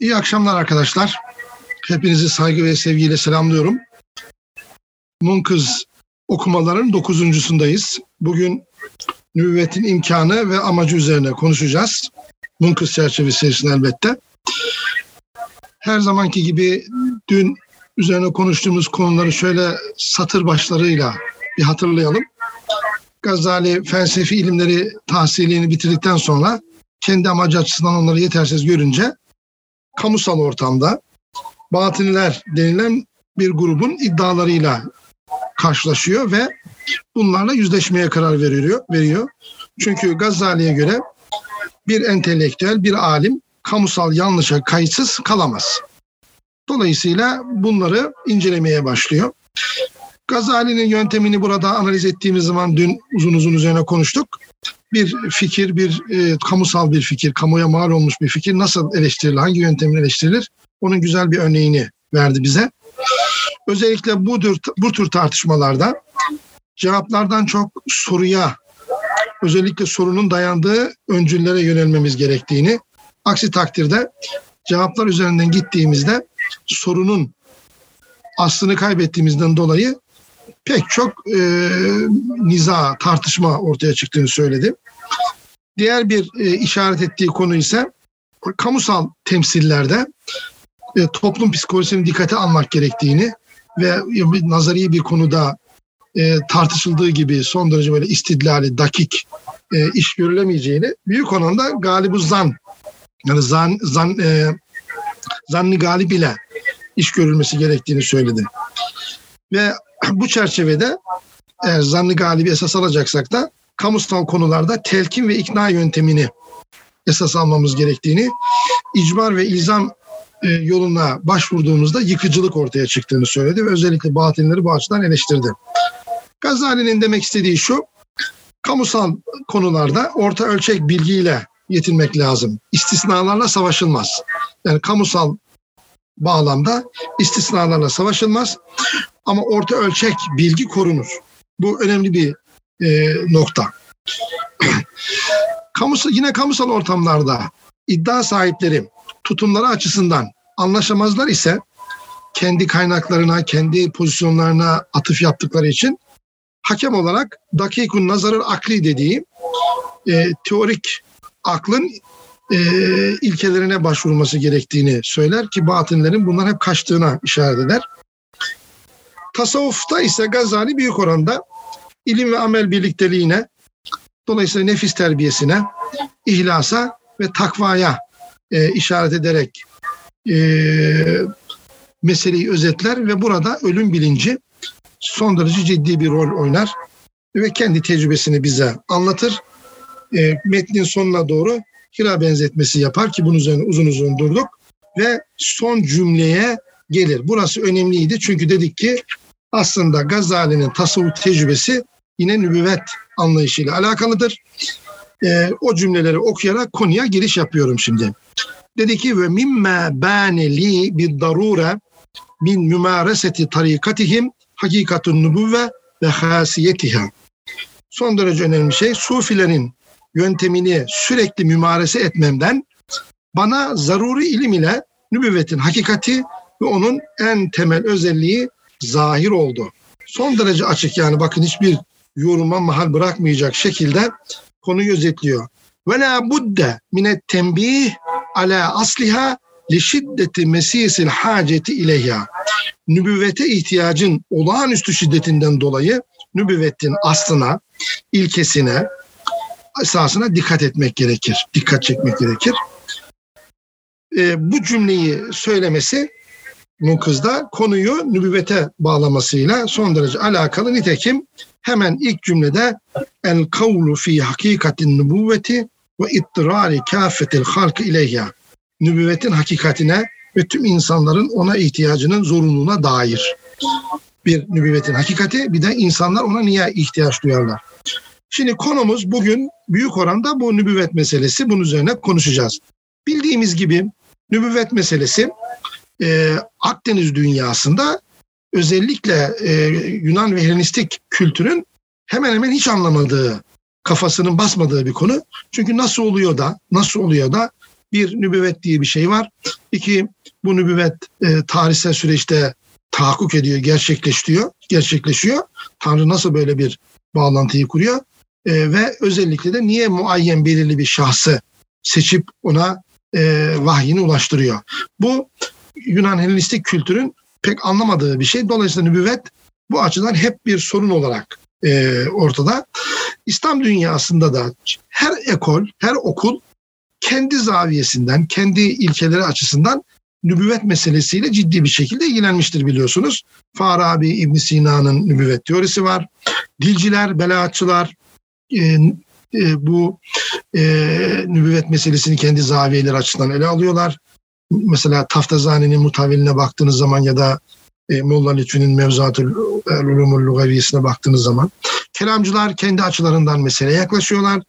İyi akşamlar arkadaşlar. Hepinizi saygı ve sevgiyle selamlıyorum. Munkız okumaların dokuzuncusundayız. Bugün nübüvvetin imkanı ve amacı üzerine konuşacağız. Munkız çerçevesi içerisinde elbette. Her zamanki gibi dün üzerine konuştuğumuz konuları şöyle satır başlarıyla bir hatırlayalım. Gazali felsefi ilimleri tahsilini bitirdikten sonra kendi amacı açısından onları yetersiz görünce kamusal ortamda batiniler denilen bir grubun iddialarıyla karşılaşıyor ve bunlarla yüzleşmeye karar veriyor. veriyor. Çünkü Gazali'ye göre bir entelektüel, bir alim kamusal yanlışa kayıtsız kalamaz. Dolayısıyla bunları incelemeye başlıyor. Gazali'nin yöntemini burada analiz ettiğimiz zaman dün uzun uzun üzerine konuştuk. Bir fikir, bir e, kamusal bir fikir, kamuya mal olmuş bir fikir nasıl eleştirilir, hangi yöntemle eleştirilir? Onun güzel bir örneğini verdi bize. Özellikle bu tür, bu tür tartışmalarda cevaplardan çok soruya, özellikle sorunun dayandığı öncüllere yönelmemiz gerektiğini, aksi takdirde cevaplar üzerinden gittiğimizde sorunun aslını kaybettiğimizden dolayı pek çok e, niza, tartışma ortaya çıktığını söyledi. Diğer bir e, işaret ettiği konu ise kamusal temsillerde e, toplum psikolojisini dikkate almak gerektiğini ve nazari bir konuda e, tartışıldığı gibi son derece böyle istidlali, dakik e, iş görülemeyeceğini büyük oranda galibu zan yani zan, zan e, zanni galip ile iş görülmesi gerektiğini söyledi. Ve bu çerçevede eğer zanni galibi esas alacaksak da kamusal konularda telkin ve ikna yöntemini esas almamız gerektiğini, icbar ve ilzam e, yoluna başvurduğumuzda yıkıcılık ortaya çıktığını söyledi ve özellikle batinleri bu açıdan eleştirdi. Gazali'nin demek istediği şu, kamusal konularda orta ölçek bilgiyle yetinmek lazım. İstisnalarla savaşılmaz. Yani kamusal bağlamda istisnalarla savaşılmaz ama orta ölçek bilgi korunur. Bu önemli bir e, nokta. kamusal, yine kamusal ortamlarda iddia sahipleri tutumları açısından anlaşamazlar ise kendi kaynaklarına, kendi pozisyonlarına atıf yaptıkları için hakem olarak dakikun nazarır akli dediği e, teorik aklın e, ilkelerine başvurması gerektiğini söyler ki batınlerin bundan hep kaçtığına işaret eder. Tasavvufta ise Gazali büyük oranda ilim ve amel birlikteliğine, dolayısıyla nefis terbiyesine, ihlasa ve takvaya e, işaret ederek e, meseleyi özetler ve burada ölüm bilinci son derece ciddi bir rol oynar ve kendi tecrübesini bize anlatır. E, metnin sonuna doğru Hira benzetmesi yapar ki bunun üzerine uzun uzun durduk ve son cümleye gelir. Burası önemliydi çünkü dedik ki aslında Gazali'nin tasavvuf tecrübesi yine nübüvvet anlayışıyla alakalıdır. E, o cümleleri okuyarak konuya giriş yapıyorum şimdi. Dedi ki ve mimme bâne bir darure min mümareseti tarikatihim hakikatun nübüvve ve hasiyetiha. Son derece önemli şey sufilerin yöntemini sürekli mümarese etmemden bana zaruri ilim ile nübüvvetin hakikati ve onun en temel özelliği zahir oldu. Son derece açık yani bakın hiçbir yoruma mahal bırakmayacak şekilde konuyu özetliyor. Ve la budde minet tembih ala asliha li şiddeti mesisil haceti ileyha. Nübüvvete ihtiyacın olağanüstü şiddetinden dolayı nübüvvetin aslına, ilkesine, esasına dikkat etmek gerekir. Dikkat çekmek gerekir. E, bu cümleyi söylemesi Munkız'da konuyu nübüvvete bağlamasıyla son derece alakalı. Nitekim hemen ilk cümlede el kavlu fi hakikatin nübüvveti ve ittirari kâfetil halkı ileyha. Nübüvvetin hakikatine ve tüm insanların ona ihtiyacının zorunluluğuna dair. Bir nübüvvetin hakikati bir de insanlar ona niye ihtiyaç duyarlar. Şimdi konumuz bugün büyük oranda bu nübüvvet meselesi. Bunun üzerine konuşacağız. Bildiğimiz gibi nübüvvet meselesi e, Akdeniz dünyasında özellikle e, Yunan ve Helenistik kültürün hemen hemen hiç anlamadığı, kafasının basmadığı bir konu. Çünkü nasıl oluyor da, nasıl oluyor da bir nübüvvet diye bir şey var. İki bu nübüvvet e, tarihsel süreçte tahakkuk ediyor, gerçekleşiyor, gerçekleşiyor. Tanrı nasıl böyle bir bağlantıyı kuruyor? E, ve özellikle de niye muayyen belirli bir şahsı seçip ona e, vahyini ulaştırıyor. Bu Yunan Helenistik kültürün pek anlamadığı bir şey. Dolayısıyla nübüvvet bu açıdan hep bir sorun olarak e, ortada. İslam dünyasında da her ekol, her okul kendi zaviyesinden, kendi ilkeleri açısından nübüvvet meselesiyle ciddi bir şekilde ilgilenmiştir biliyorsunuz. Farabi İbn Sina'nın nübüvvet teorisi var. Dilciler, belaatçılar e, e, bu e, nübüvvet meselesini kendi zaviyeleri açısından ele alıyorlar. Mesela Taftazani'nin mutaviline baktığınız zaman ya da e, Molla Lütfü'nün Mevzuatül Ulumul Lugaviyesine baktığınız zaman kelamcılar kendi açılarından meseleye yaklaşıyorlar.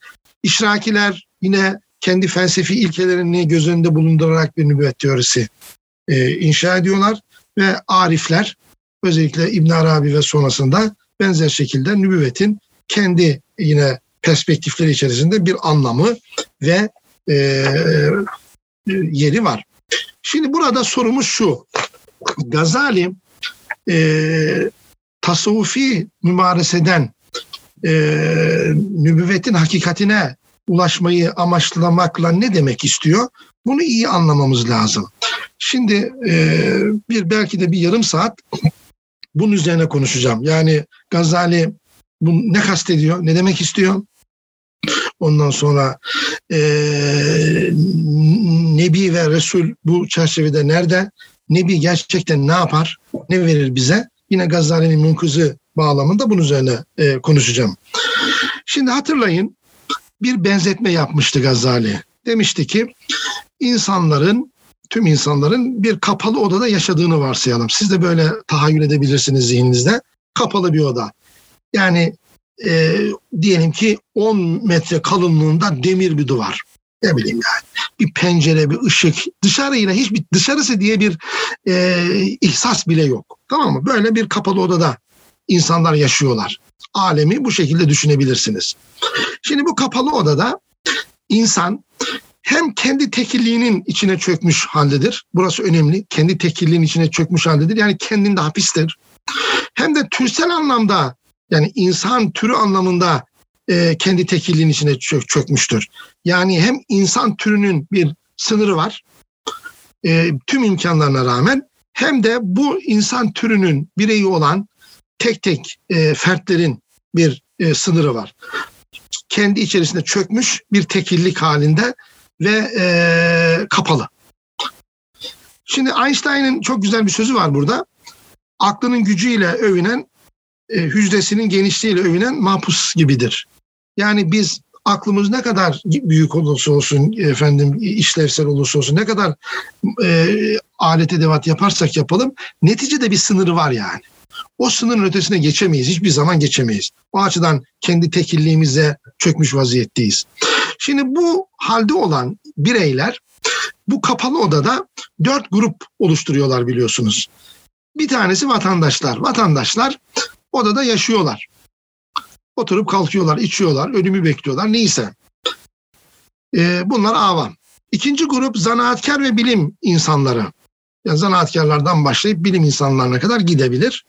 İşrakiler yine kendi felsefi ilkelerini göz önünde bulundurarak bir nübüvvet teorisi e, inşa ediyorlar ve arifler özellikle İbn Arabi ve sonrasında benzer şekilde nübüvvetin kendi yine perspektifleri içerisinde bir anlamı ve e, yeri var. Şimdi burada sorumuz şu. Gazali e, tasavvufi mümareseden e, nübüvvetin hakikatine ulaşmayı amaçlamakla ne demek istiyor? Bunu iyi anlamamız lazım. Şimdi e, bir belki de bir yarım saat bunun üzerine konuşacağım. Yani Gazali bu ne kastediyor, ne demek istiyor? Ondan sonra e, Nebi ve Resul bu çerçevede nerede? Nebi gerçekten ne yapar? Ne verir bize? Yine Gazali'nin münkızı bağlamında bunun üzerine e, konuşacağım. Şimdi hatırlayın bir benzetme yapmıştı Gazali. Demişti ki insanların tüm insanların bir kapalı odada yaşadığını varsayalım. Siz de böyle tahayyül edebilirsiniz zihninizde. Kapalı bir oda. Yani e, diyelim ki 10 metre kalınlığında demir bir duvar. Ne bileyim yani. Bir pencere, bir ışık. Dışarıyla hiçbir dışarısı diye bir e, ihsas bile yok. Tamam mı? Böyle bir kapalı odada insanlar yaşıyorlar. Alemi bu şekilde düşünebilirsiniz. Şimdi bu kapalı odada insan hem kendi tekilliğinin içine çökmüş haldedir. Burası önemli. Kendi tekilliğinin içine çökmüş haldedir. Yani kendinde hapistir. Hem de türsel anlamda yani insan türü anlamında e, kendi tekilliğinin içine çök, çökmüştür. Yani hem insan türünün bir sınırı var e, tüm imkanlarına rağmen hem de bu insan türünün bireyi olan tek tek e, fertlerin bir e, sınırı var. Kendi içerisinde çökmüş bir tekillik halinde ve e, kapalı. Şimdi Einstein'ın çok güzel bir sözü var burada. Aklının gücüyle övünen e, hücresinin genişliğiyle övünen mahpus gibidir. Yani biz aklımız ne kadar büyük olursa olsun efendim işlevsel olursa olsun ne kadar e, alet edevat yaparsak yapalım neticede bir sınırı var yani. O sınırın ötesine geçemeyiz. Hiçbir zaman geçemeyiz. O açıdan kendi tekilliğimize çökmüş vaziyetteyiz. Şimdi bu halde olan bireyler bu kapalı odada dört grup oluşturuyorlar biliyorsunuz. Bir tanesi vatandaşlar. Vatandaşlar odada yaşıyorlar. Oturup kalkıyorlar, içiyorlar, ölümü bekliyorlar neyse. Ee, bunlar avam. İkinci grup zanaatkar ve bilim insanları. Yani zanaatkarlardan başlayıp bilim insanlarına kadar gidebilir.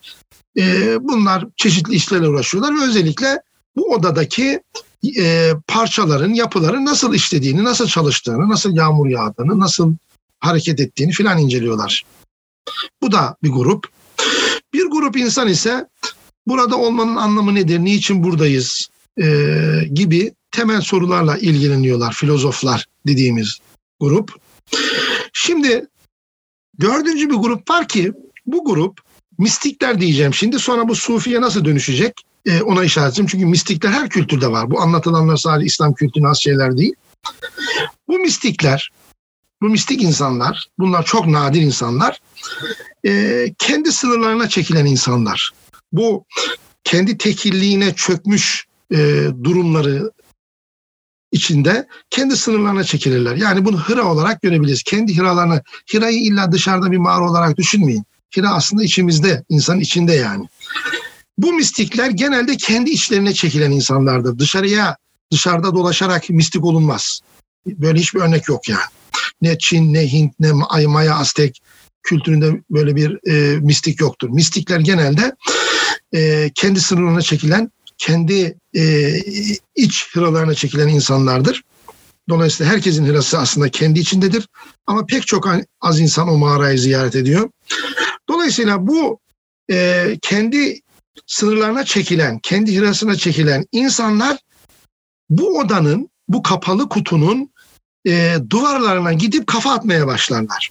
Ee, bunlar çeşitli işlerle uğraşıyorlar ve özellikle bu odadaki e, parçaların, yapıların nasıl işlediğini, nasıl çalıştığını, nasıl yağmur yağdığını, nasıl hareket ettiğini filan inceliyorlar. Bu da bir grup. Bir grup insan ise burada olmanın anlamı nedir, niçin buradayız e, gibi temel sorularla ilgileniyorlar filozoflar dediğimiz grup. Şimdi dördüncü bir grup var ki bu grup mistikler diyeceğim şimdi sonra bu sufiye nasıl dönüşecek e, ona işaret edeceğim. Çünkü mistikler her kültürde var. Bu anlatılanlar sadece İslam kültürüne az şeyler değil. Bu mistikler, bu mistik insanlar, bunlar çok nadir insanlar, e, kendi sınırlarına çekilen insanlar bu kendi tekilliğine çökmüş e, durumları içinde kendi sınırlarına çekilirler. Yani bunu hıra olarak görebiliriz. Kendi hiralarına, hirayı illa dışarıda bir mağara olarak düşünmeyin. Hira aslında içimizde, insanın içinde yani. Bu mistikler genelde kendi içlerine çekilen insanlardır. Dışarıya, dışarıda dolaşarak mistik olunmaz. Böyle hiçbir örnek yok yani. Ne Çin, ne Hint, ne Maya, Aztek kültüründe böyle bir e, mistik yoktur. Mistikler genelde e, kendi sınırlarına çekilen, kendi e, iç hıralarına çekilen insanlardır. Dolayısıyla herkesin hırası aslında kendi içindedir. Ama pek çok az insan o mağarayı ziyaret ediyor. Dolayısıyla bu e, kendi sınırlarına çekilen, kendi hırasına çekilen insanlar bu odanın, bu kapalı kutunun e, duvarlarına gidip kafa atmaya başlarlar.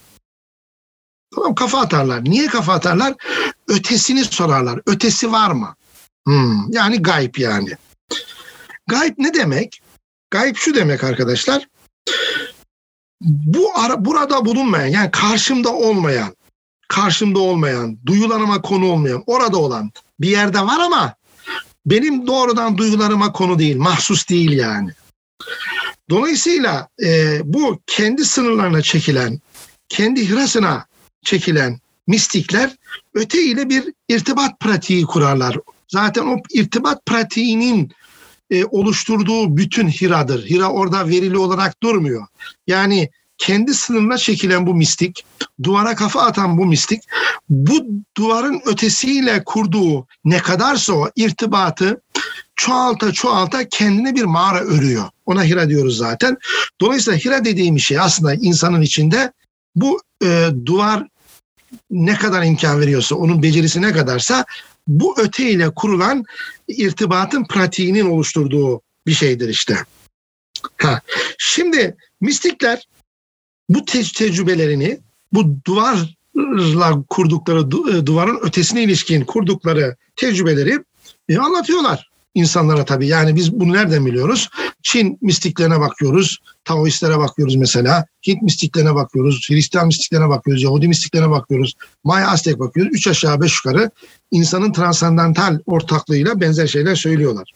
Tamam kafa atarlar. Niye kafa atarlar? Ötesini sorarlar. Ötesi var mı? Hmm, yani gayb yani. Gayb ne demek? Gayb şu demek arkadaşlar. Bu ara, burada bulunmayan yani karşımda olmayan, karşımda olmayan, duyularıma konu olmayan, orada olan bir yerde var ama benim doğrudan duygularıma konu değil, mahsus değil yani. Dolayısıyla e, bu kendi sınırlarına çekilen, kendi hırasına çekilen mistikler öte ile bir irtibat pratiği kurarlar. Zaten o irtibat pratiğinin e, oluşturduğu bütün hiradır. Hira orada verili olarak durmuyor. Yani kendi sınırına çekilen bu mistik, duvara kafa atan bu mistik, bu duvarın ötesiyle kurduğu ne kadarsa o irtibatı çoğalta çoğalta kendine bir mağara örüyor. Ona Hira diyoruz zaten. Dolayısıyla Hira dediğim şey aslında insanın içinde bu e, duvar ne kadar imkan veriyorsa, onun becerisi ne kadarsa bu öte ile kurulan irtibatın pratiğinin oluşturduğu bir şeydir işte. Ha. Şimdi mistikler bu te- tecrübelerini, bu duvarla kurdukları, du- e, duvarın ötesine ilişkin kurdukları tecrübeleri e, anlatıyorlar insanlara tabii. Yani biz bunu nereden biliyoruz? Çin mistiklerine bakıyoruz, Taoistlere bakıyoruz mesela, Hint mistiklerine bakıyoruz, Hristiyan mistiklerine bakıyoruz, Yahudi mistiklerine bakıyoruz, Maya Aztek bakıyoruz. Üç aşağı beş yukarı insanın transandantal ortaklığıyla benzer şeyler söylüyorlar.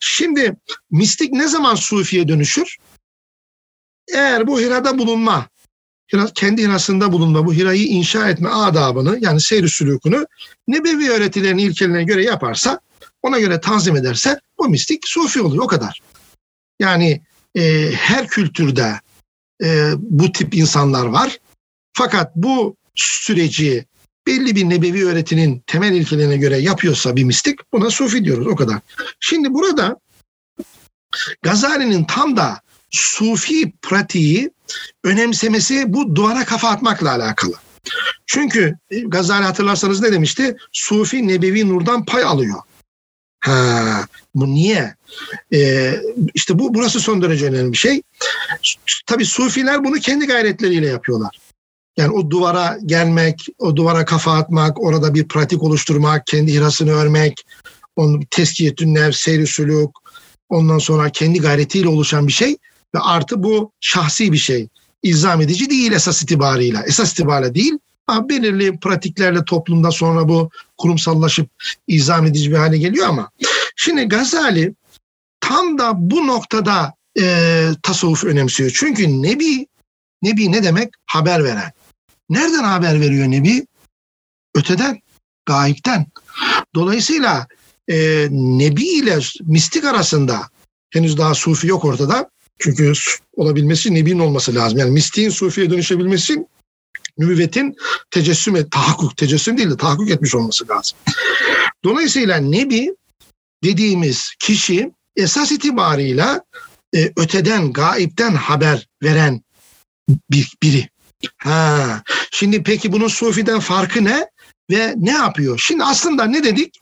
Şimdi mistik ne zaman sufiye dönüşür? Eğer bu hirada bulunma, kendi hirasında bulunma, bu hirayı inşa etme adabını yani seyri sülükünü nebevi öğretilerin ilkelerine göre yaparsa ona göre tanzim ederse o mistik sufi oluyor o kadar. Yani e, her kültürde e, bu tip insanlar var. Fakat bu süreci belli bir nebevi öğretinin temel ilkelerine göre yapıyorsa bir mistik buna sufi diyoruz o kadar. Şimdi burada Gazali'nin tam da sufi pratiği önemsemesi bu duvara kafa atmakla alakalı. Çünkü Gazali hatırlarsanız ne demişti? Sufi nebevi nurdan pay alıyor. Ha, bu niye? Ee, işte bu burası son derece önemli bir şey. Tabii Sufiler bunu kendi gayretleriyle yapıyorlar. Yani o duvara gelmek, o duvara kafa atmak, orada bir pratik oluşturmak, kendi hirasını örmek, onun teskiyetün nev, seyri sülük, ondan sonra kendi gayretiyle oluşan bir şey ve artı bu şahsi bir şey. İlzam edici değil esas itibarıyla. Esas itibarıyla değil Ha, belirli pratiklerle toplumda sonra bu kurumsallaşıp izam edici bir hale geliyor ama şimdi Gazali tam da bu noktada e, tasavvuf önemsiyor. Çünkü Nebi, Nebi ne demek? Haber veren. Nereden haber veriyor Nebi? Öteden, gayipten. Dolayısıyla e, Nebi ile mistik arasında henüz daha sufi yok ortada. Çünkü olabilmesi Nebi'nin olması lazım. Yani mistiğin sufiye dönüşebilmesi nübüvvetin tecessüm et, tahakkuk, tecessüm değil de tahakkuk etmiş olması lazım. Dolayısıyla Nebi dediğimiz kişi esas itibarıyla e, öteden, gaipten haber veren bir, biri. Ha, şimdi peki bunun Sufi'den farkı ne? Ve ne yapıyor? Şimdi aslında ne dedik?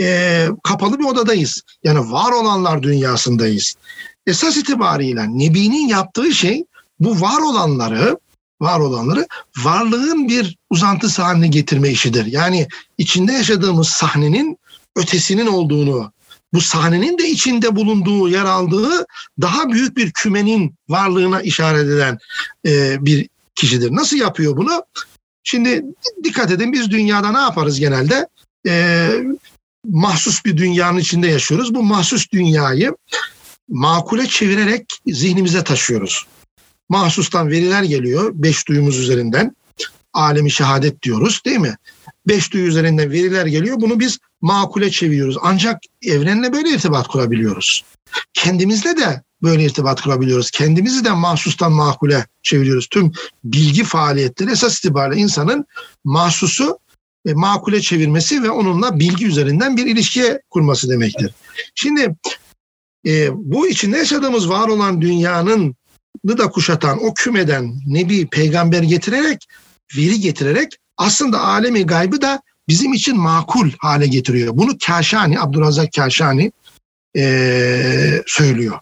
E, kapalı bir odadayız. Yani var olanlar dünyasındayız. Esas itibarıyla Nebi'nin yaptığı şey bu var olanları var olanları varlığın bir uzantısı haline getirme işidir. Yani içinde yaşadığımız sahnenin ötesinin olduğunu, bu sahnenin de içinde bulunduğu, yer aldığı daha büyük bir kümenin varlığına işaret eden e, bir kişidir. Nasıl yapıyor bunu? Şimdi dikkat edin biz dünyada ne yaparız genelde? E, mahsus bir dünyanın içinde yaşıyoruz. Bu mahsus dünyayı makule çevirerek zihnimize taşıyoruz mahsustan veriler geliyor beş duyumuz üzerinden. Alemi şehadet diyoruz değil mi? Beş duyu üzerinden veriler geliyor. Bunu biz makule çeviriyoruz. Ancak evrenle böyle irtibat kurabiliyoruz. Kendimizle de böyle irtibat kurabiliyoruz. Kendimizi de mahsustan makule çeviriyoruz. Tüm bilgi faaliyetleri esas itibariyle insanın mahsusu e, makule çevirmesi ve onunla bilgi üzerinden bir ilişkiye kurması demektir. Şimdi e, bu içinde yaşadığımız var olan dünyanın da kuşatan o kümeden nebi peygamber getirerek veri getirerek aslında alemi gaybı da bizim için makul hale getiriyor. Bunu Kaşani, Abdurrazak Kaşani e, söylüyor.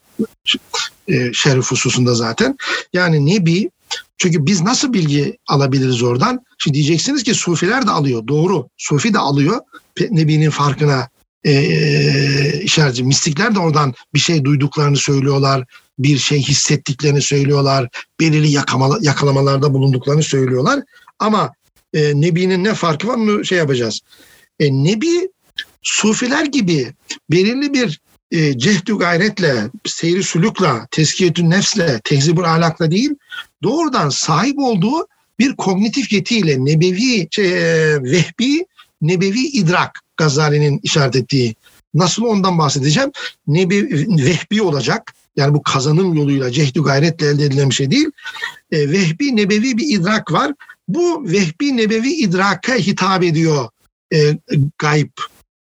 E, şerif hususunda zaten. Yani Nebi çünkü biz nasıl bilgi alabiliriz oradan? Şimdi diyeceksiniz ki Sufiler de alıyor. Doğru. Sufi de alıyor. Nebi'nin farkına e, işaretçi. Mistikler de oradan bir şey duyduklarını söylüyorlar. Bir şey hissettiklerini söylüyorlar. Belirli yakama, yakalamalarda bulunduklarını söylüyorlar. Ama e, Nebi'nin ne farkı var onu şey yapacağız. E, Nebi Sufiler gibi belirli bir e, cehdü gayretle, seyri sülükle, tezkiyetü nefsle, tehzibül ahlakla değil, doğrudan sahip olduğu bir kognitif yetiyle nebevi, şey, e, vehbi, nebevi idrak Gazali'nin işaret ettiği. Nasıl ondan bahsedeceğim? Nebi, vehbi olacak. Yani bu kazanım yoluyla, cehdü gayretle elde edilen bir şey değil. E, vehbi, nebevi bir idrak var. Bu vehbi, nebevi idraka hitap ediyor e, gayb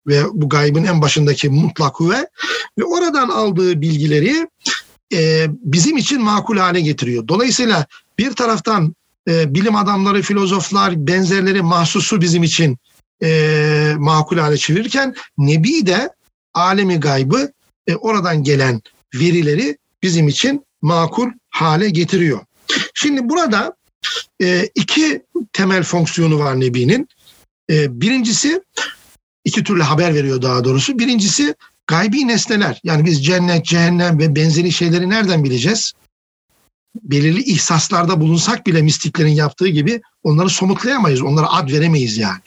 ve bu gaybın en başındaki mutlak huve ve oradan aldığı bilgileri e, bizim için makul hale getiriyor. Dolayısıyla bir taraftan e, bilim adamları, filozoflar, benzerleri mahsusu bizim için e, makul hale çevirirken Nebi de alemi gaybı e, oradan gelen verileri bizim için makul hale getiriyor. Şimdi burada e, iki temel fonksiyonu var Nebi'nin. E, birincisi iki türlü haber veriyor daha doğrusu. Birincisi gaybi nesneler. Yani biz cennet, cehennem ve benzeri şeyleri nereden bileceğiz? Belirli ihsaslarda bulunsak bile mistiklerin yaptığı gibi onları somutlayamayız. Onlara ad veremeyiz yani.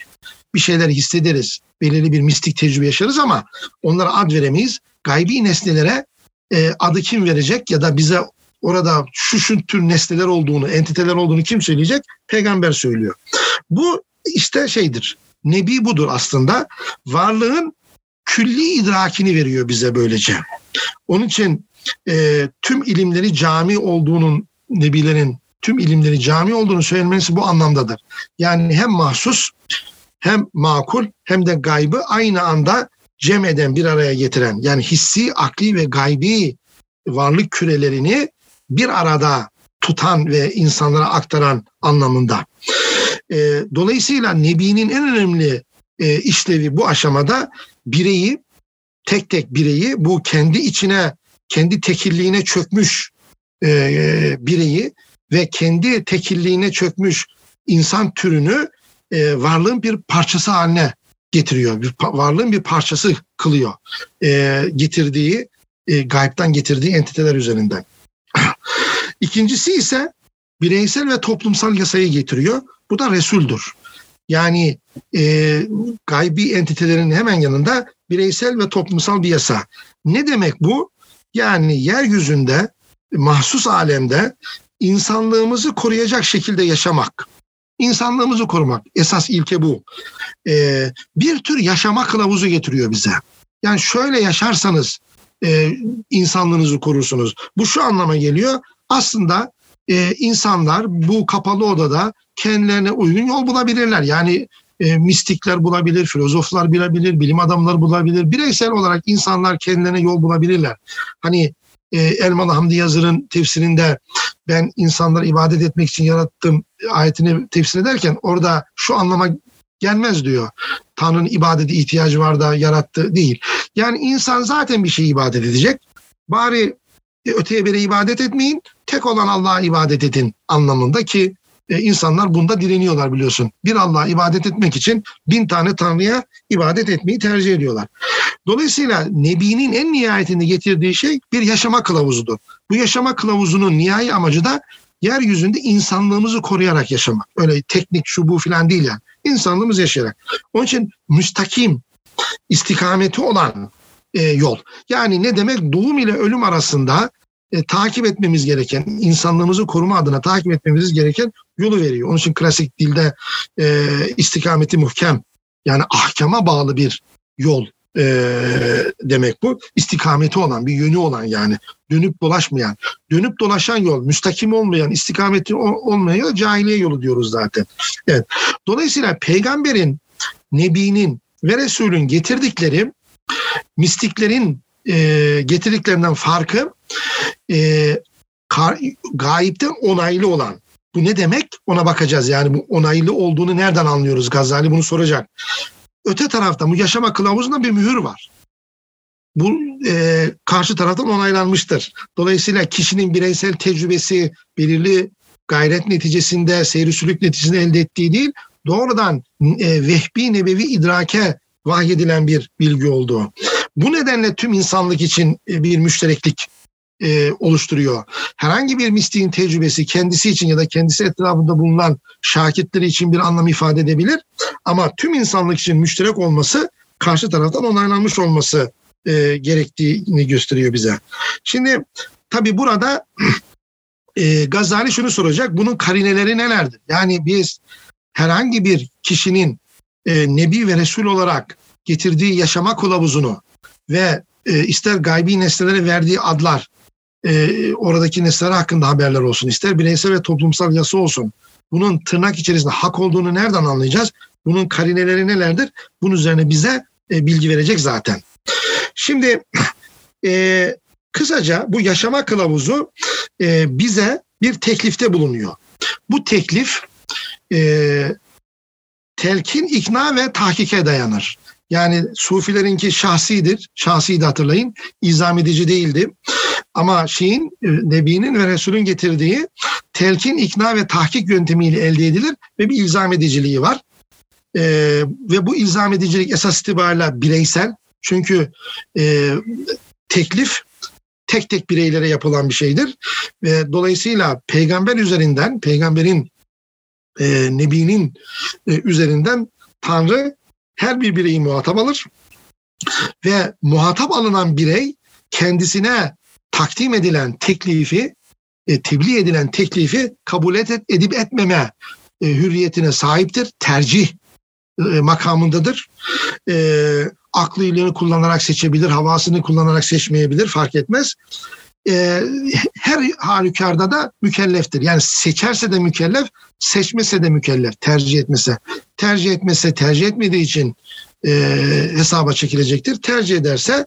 Bir şeyler hissederiz. Belirli bir mistik tecrübe yaşarız ama onlara ad veremeyiz. Gaybi nesnelere e, adı kim verecek ya da bize orada şu şu tür nesneler olduğunu, entiteler olduğunu kim söyleyecek? Peygamber söylüyor. Bu işte şeydir. Nebi budur aslında. Varlığın külli idrakini veriyor bize böylece. Onun için e, tüm ilimleri cami olduğunun nebilerin tüm ilimleri cami olduğunu söylemesi bu anlamdadır. Yani hem mahsus hem makul hem de gaybı aynı anda cem eden bir araya getiren yani hissi, akli ve gaybi varlık kürelerini bir arada tutan ve insanlara aktaran anlamında. E, dolayısıyla Nebi'nin en önemli e, işlevi bu aşamada bireyi, tek tek bireyi bu kendi içine, kendi tekilliğine çökmüş e, bireyi ve kendi tekilliğine çökmüş insan türünü e, varlığın bir parçası haline getiriyor. Bir, varlığın bir parçası kılıyor. E, getirdiği, e, gayipten getirdiği entiteler üzerinden. İkincisi ise bireysel ve toplumsal yasayı getiriyor. Bu da Resul'dur. Yani e, gaybi entitelerin hemen yanında bireysel ve toplumsal bir yasa. Ne demek bu? Yani yeryüzünde, mahsus alemde insanlığımızı koruyacak şekilde yaşamak. İnsanlığımızı korumak. Esas ilke bu. Ee, bir tür yaşama kılavuzu getiriyor bize. Yani şöyle yaşarsanız e, insanlığınızı korursunuz. Bu şu anlama geliyor. Aslında e, insanlar bu kapalı odada kendilerine uygun yol bulabilirler. Yani e, mistikler bulabilir, filozoflar bulabilir, bilim adamları bulabilir. Bireysel olarak insanlar kendilerine yol bulabilirler. Hani e, Elmalı Hamdi Yazır'ın tefsirinde ben insanları ibadet etmek için yarattım ayetini tefsir ederken orada şu anlama gelmez diyor. Tanrı'nın ibadeti ihtiyacı var da yarattı değil. Yani insan zaten bir şey ibadet edecek. Bari e, öteye bire ibadet etmeyin. Tek olan Allah'a ibadet edin anlamında ki e, insanlar bunda direniyorlar biliyorsun. Bir Allah'a ibadet etmek için bin tane Tanrı'ya ibadet etmeyi tercih ediyorlar. Dolayısıyla Nebi'nin en nihayetinde getirdiği şey bir yaşama kılavuzudur. Bu yaşama kılavuzunun nihai amacı da yeryüzünde insanlığımızı koruyarak yaşamak. Öyle teknik şu bu filan değil yani. İnsanlığımız yaşayarak. Onun için müstakim, istikameti olan e, yol. Yani ne demek? Doğum ile ölüm arasında e, takip etmemiz gereken, insanlığımızı koruma adına takip etmemiz gereken yolu veriyor. Onun için klasik dilde e, istikameti muhkem, yani ahkama bağlı bir yol e, demek bu. İstikameti olan, bir yönü olan yani. Dönüp dolaşmayan, dönüp dolaşan yol, müstakim olmayan, istikameti olmayan yol cahiliye yolu diyoruz zaten. Evet. Dolayısıyla peygamberin, nebinin ve Resulün getirdikleri mistiklerin e, getirdiklerinden farkı e, kar, gayipten onaylı olan. Bu ne demek? Ona bakacağız. Yani bu onaylı olduğunu nereden anlıyoruz? Gazali bunu soracak. Öte tarafta bu yaşama kılavuzunda bir mühür var. Bu e, karşı taraftan onaylanmıştır. Dolayısıyla kişinin bireysel tecrübesi belirli gayret neticesinde, seyri sülük neticesinde elde ettiği değil, doğrudan e, vehbi nebevi idrake vahyedilen bir bilgi olduğu. Bu nedenle tüm insanlık için e, bir müştereklik e, oluşturuyor. Herhangi bir mistiğin tecrübesi kendisi için ya da kendisi etrafında bulunan şakitleri için bir anlam ifade edebilir. Ama tüm insanlık için müşterek olması karşı taraftan onaylanmış olması e, gerektiğini gösteriyor bize. Şimdi tabii burada e, Gazali şunu soracak. Bunun karineleri nelerdir? Yani biz herhangi bir kişinin e, Nebi ve Resul olarak getirdiği yaşama kılavuzunu ve e, ister gaybi nesnelere verdiği adlar, e, oradaki nesneler hakkında haberler olsun, ister bireysel ve toplumsal yasa olsun. Bunun tırnak içerisinde hak olduğunu nereden anlayacağız? Bunun karineleri nelerdir? Bunun üzerine bize e, bilgi verecek zaten. Şimdi e, kısaca bu yaşama kılavuzu e, bize bir teklifte bulunuyor. Bu teklif e, telkin, ikna ve tahkike dayanır. Yani Sufilerinki şahsidir. Şahsi de hatırlayın. İzam edici değildi. Ama şeyin, e, Nebi'nin ve Resul'ün getirdiği telkin, ikna ve tahkik yöntemiyle elde edilir ve bir ilzam ediciliği var. Ee, ve bu ilzam edicilik esas itibariyle bireysel. Çünkü e, teklif tek tek bireylere yapılan bir şeydir. Ve dolayısıyla peygamber üzerinden, peygamberin, e, Nebi'nin e, üzerinden Tanrı her bir bireyi muhatap alır ve muhatap alınan birey kendisine takdim edilen teklifi, e, tebliğ edilen teklifi kabul et, edip etmeme e, hürriyetine sahiptir. Tercih e, makamındadır. E, aklıyla kullanarak seçebilir, havasını kullanarak seçmeyebilir fark etmez. E, her halükarda da mükelleftir. Yani seçerse de mükellef, seçmese de mükellef, tercih etmese. Tercih etmese, tercih etmediği için e, hesaba çekilecektir. Tercih ederse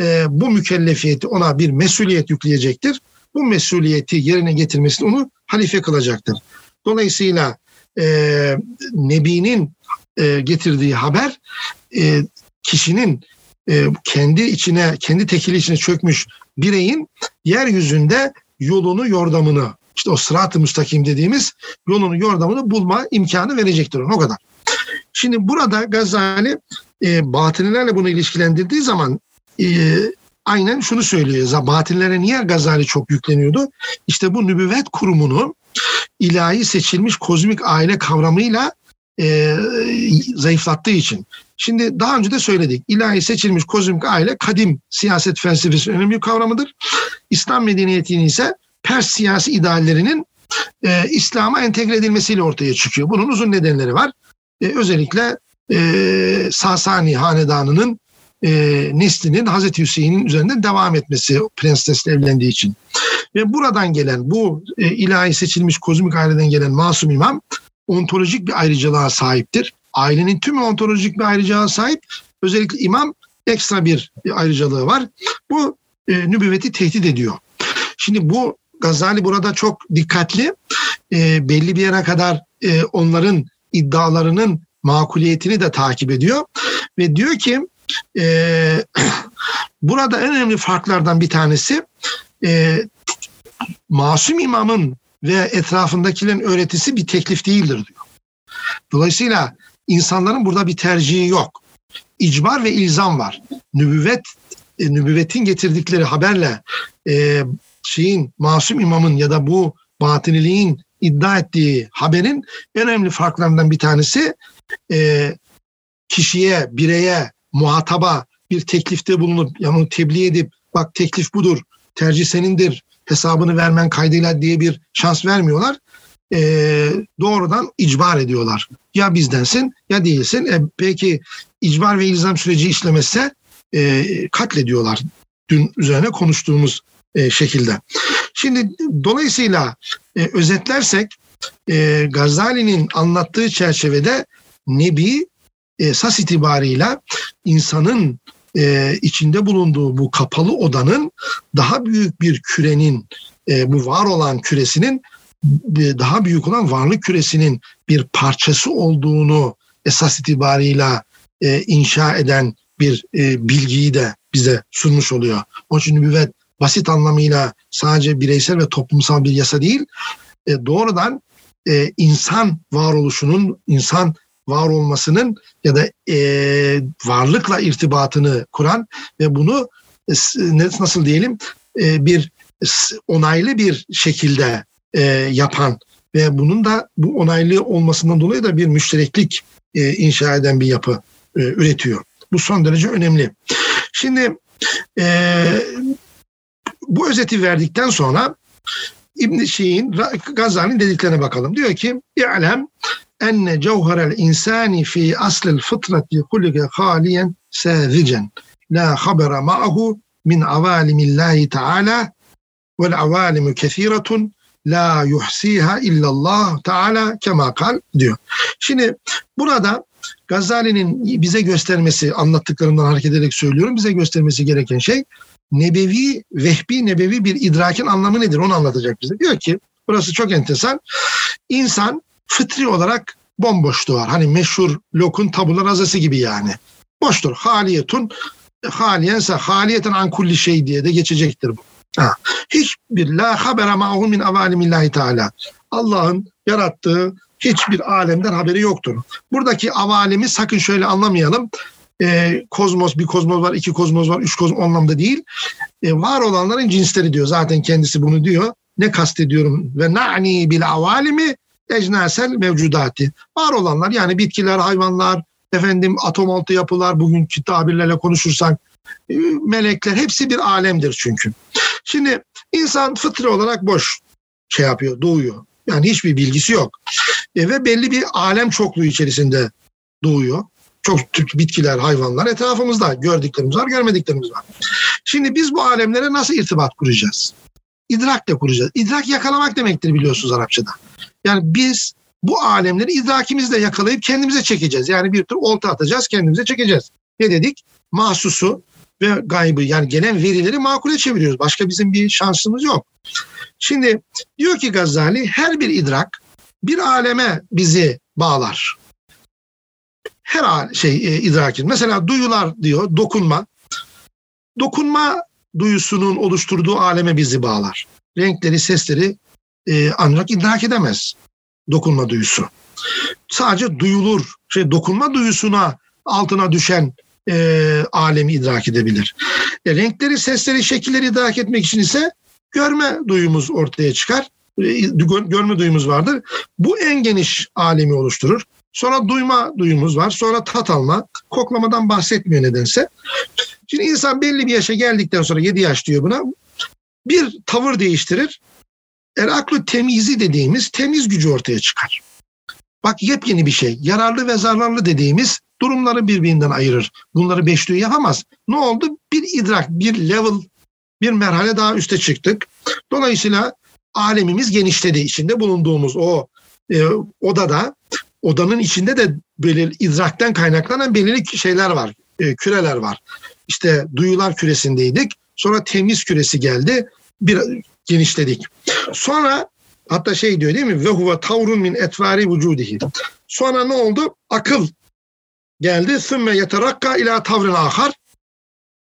e, bu mükellefiyeti ona bir mesuliyet yükleyecektir. Bu mesuliyeti yerine getirmesini onu halife kılacaktır. Dolayısıyla e, Nebi'nin e, getirdiği haber e, kişinin e, kendi içine, kendi tekili içine çökmüş bireyin yeryüzünde yolunu, yordamını, işte o sırat-ı müstakim dediğimiz yolunu, yordamını bulma imkanı verecektir ona o kadar. Şimdi burada Gazali e, batınilerle bunu ilişkilendirdiği zaman e, aynen şunu söylüyor. Batinlere niye Gazali çok yükleniyordu? İşte bu nübüvvet kurumunu ilahi seçilmiş kozmik aile kavramıyla e, zayıflattığı için. Şimdi daha önce de söyledik. İlahi seçilmiş kozmik aile kadim siyaset felsefesi önemli bir kavramıdır. İslam medeniyetinin ise Pers siyasi ideallerinin e, İslam'a entegre edilmesiyle ortaya çıkıyor. Bunun uzun nedenleri var. E, özellikle e, Sasani hanedanının e, neslinin Hazreti Hüseyin'in üzerinde devam etmesi prensesle evlendiği için. Ve buradan gelen bu e, ilahi seçilmiş kozmik aileden gelen masum imam ontolojik bir ayrıcalığa sahiptir. Ailenin tüm ontolojik bir ayrıcalığa sahip. Özellikle imam ekstra bir ayrıcalığı var. Bu e, nübüvveti tehdit ediyor. Şimdi bu Gazali burada çok dikkatli. E, belli bir yere kadar e, onların iddialarının makuliyetini de takip ediyor. Ve diyor ki e, burada en önemli farklardan bir tanesi e, masum imamın ve etrafındakilerin öğretisi bir teklif değildir diyor. Dolayısıyla insanların burada bir tercihi yok. İcbar ve ilzam var. Nübüvvet, e, nübüvvetin getirdikleri haberle e, şeyin masum imamın ya da bu batıniliğin iddia ettiği haberin en önemli farklarından bir tanesi e, kişiye, bireye, muhataba bir teklifte bulunup yani onu tebliğ edip bak teklif budur, tercih senindir, hesabını vermen kaydıyla diye bir şans vermiyorlar. E, doğrudan icbar ediyorlar. Ya bizdensin ya değilsin. E, peki icbar ve ilzam süreci işlemezse e, katlediyorlar. Dün üzerine konuştuğumuz e, şekilde. Şimdi dolayısıyla e, özetlersek e, Gazali'nin anlattığı çerçevede Nebi esas itibarıyla insanın e, içinde bulunduğu bu kapalı odanın daha büyük bir kürenin, e, bu var olan küresinin daha büyük olan varlık küresinin bir parçası olduğunu esas itibarıyla e, inşa eden bir e, bilgiyi de bize sunmuş oluyor. Onun için nübüvvet basit anlamıyla sadece bireysel ve toplumsal bir yasa değil, e, doğrudan e, insan varoluşunun, insan var olmasının ya da e, varlıkla irtibatını kuran ve bunu e, nasıl diyelim e, bir onaylı bir şekilde e, yapan ve bunun da bu onaylı olmasından dolayı da bir müştereklik e, inşa eden bir yapı e, üretiyor. Bu son derece önemli. Şimdi e, bu özeti verdikten sonra İbn Şeyh'in Gazali'nin dediklerine bakalım. Diyor ki: "İ'lem enne cevherel insani fi aslil fıtrati kulike haliyen sâzicen la habera ma'ahu min avalimillahi teala vel avalimu kethiratun la yuhsiha illallah teala kema kal diyor. Şimdi burada Gazali'nin bize göstermesi, anlattıklarından hareket ederek söylüyorum, bize göstermesi gereken şey nebevi, vehbi nebevi bir idrakin anlamı nedir onu anlatacak bize. Diyor ki, burası çok enteresan, insan fıtri olarak bomboş doğar. Hani meşhur Locke'un tabula razası gibi yani. Boştur. Haliyetun, haliyense haliyeten an kulli şey diye de geçecektir bu. Ha. Hiçbir la habera ma'hu min avalimillahi teala. Allah'ın yarattığı hiçbir alemden haberi yoktur. Buradaki avalimi sakın şöyle anlamayalım. Ee, kozmos, bir kozmos var, iki kozmos var, üç kozmos anlamda değil. Ee, var olanların cinsleri diyor. Zaten kendisi bunu diyor. Ne kastediyorum? Ve na'ni bil avalimi ecnasel mevcudati. Var olanlar yani bitkiler, hayvanlar, efendim atom altı yapılar, bugünkü tabirlerle konuşursak e, melekler hepsi bir alemdir çünkü. Şimdi insan fıtri olarak boş şey yapıyor, doğuyor. Yani hiçbir bilgisi yok. E, ve belli bir alem çokluğu içerisinde doğuyor. Çok bitkiler, hayvanlar etrafımızda. Gördüklerimiz var, görmediklerimiz var. Şimdi biz bu alemlere nasıl irtibat kuracağız? İdrakle kuracağız. İdrak yakalamak demektir biliyorsunuz Arapçada. Yani biz bu alemleri idrakimizle yakalayıp kendimize çekeceğiz. Yani bir tür olta atacağız, kendimize çekeceğiz. Ne dedik? Mahsusu ve gaybı yani gelen verileri makule çeviriyoruz. Başka bizim bir şansımız yok. Şimdi diyor ki Gazali her bir idrak bir aleme bizi bağlar. Her şey e, idrakin. Mesela duyular diyor dokunma. Dokunma duyusunun oluşturduğu aleme bizi bağlar. Renkleri, sesleri e, ancak idrak edemez dokunma duyusu. Sadece duyulur, şey dokunma duyusuna altına düşen e, alemi idrak edebilir. E, renkleri, sesleri, şekilleri idrak etmek için ise görme duyumuz ortaya çıkar. E, görme duyumuz vardır. Bu en geniş alemi oluşturur. Sonra duyma duyumuz var. Sonra tat alma. Koklamadan bahsetmiyor nedense. Şimdi insan belli bir yaşa geldikten sonra 7 yaş diyor buna. Bir tavır değiştirir. Eraklı temizi dediğimiz temiz gücü ortaya çıkar. Bak yepyeni bir şey. Yararlı ve zararlı dediğimiz durumları birbirinden ayırır. Bunları beşlüğü yapamaz. Ne oldu? Bir idrak, bir level, bir merhale daha üste çıktık. Dolayısıyla alemimiz genişledi. İçinde bulunduğumuz o e, odada, odanın içinde de belirli idrakten kaynaklanan belirli şeyler var, e, küreler var. İşte duyular küresindeydik. Sonra temiz küresi geldi. Bir genişledik. Sonra hatta şey diyor değil mi? Ve huve tavrun min etvari vücudihi. Sonra ne oldu? Akıl geldi. Sümme yeterakka ila tavrın ahar.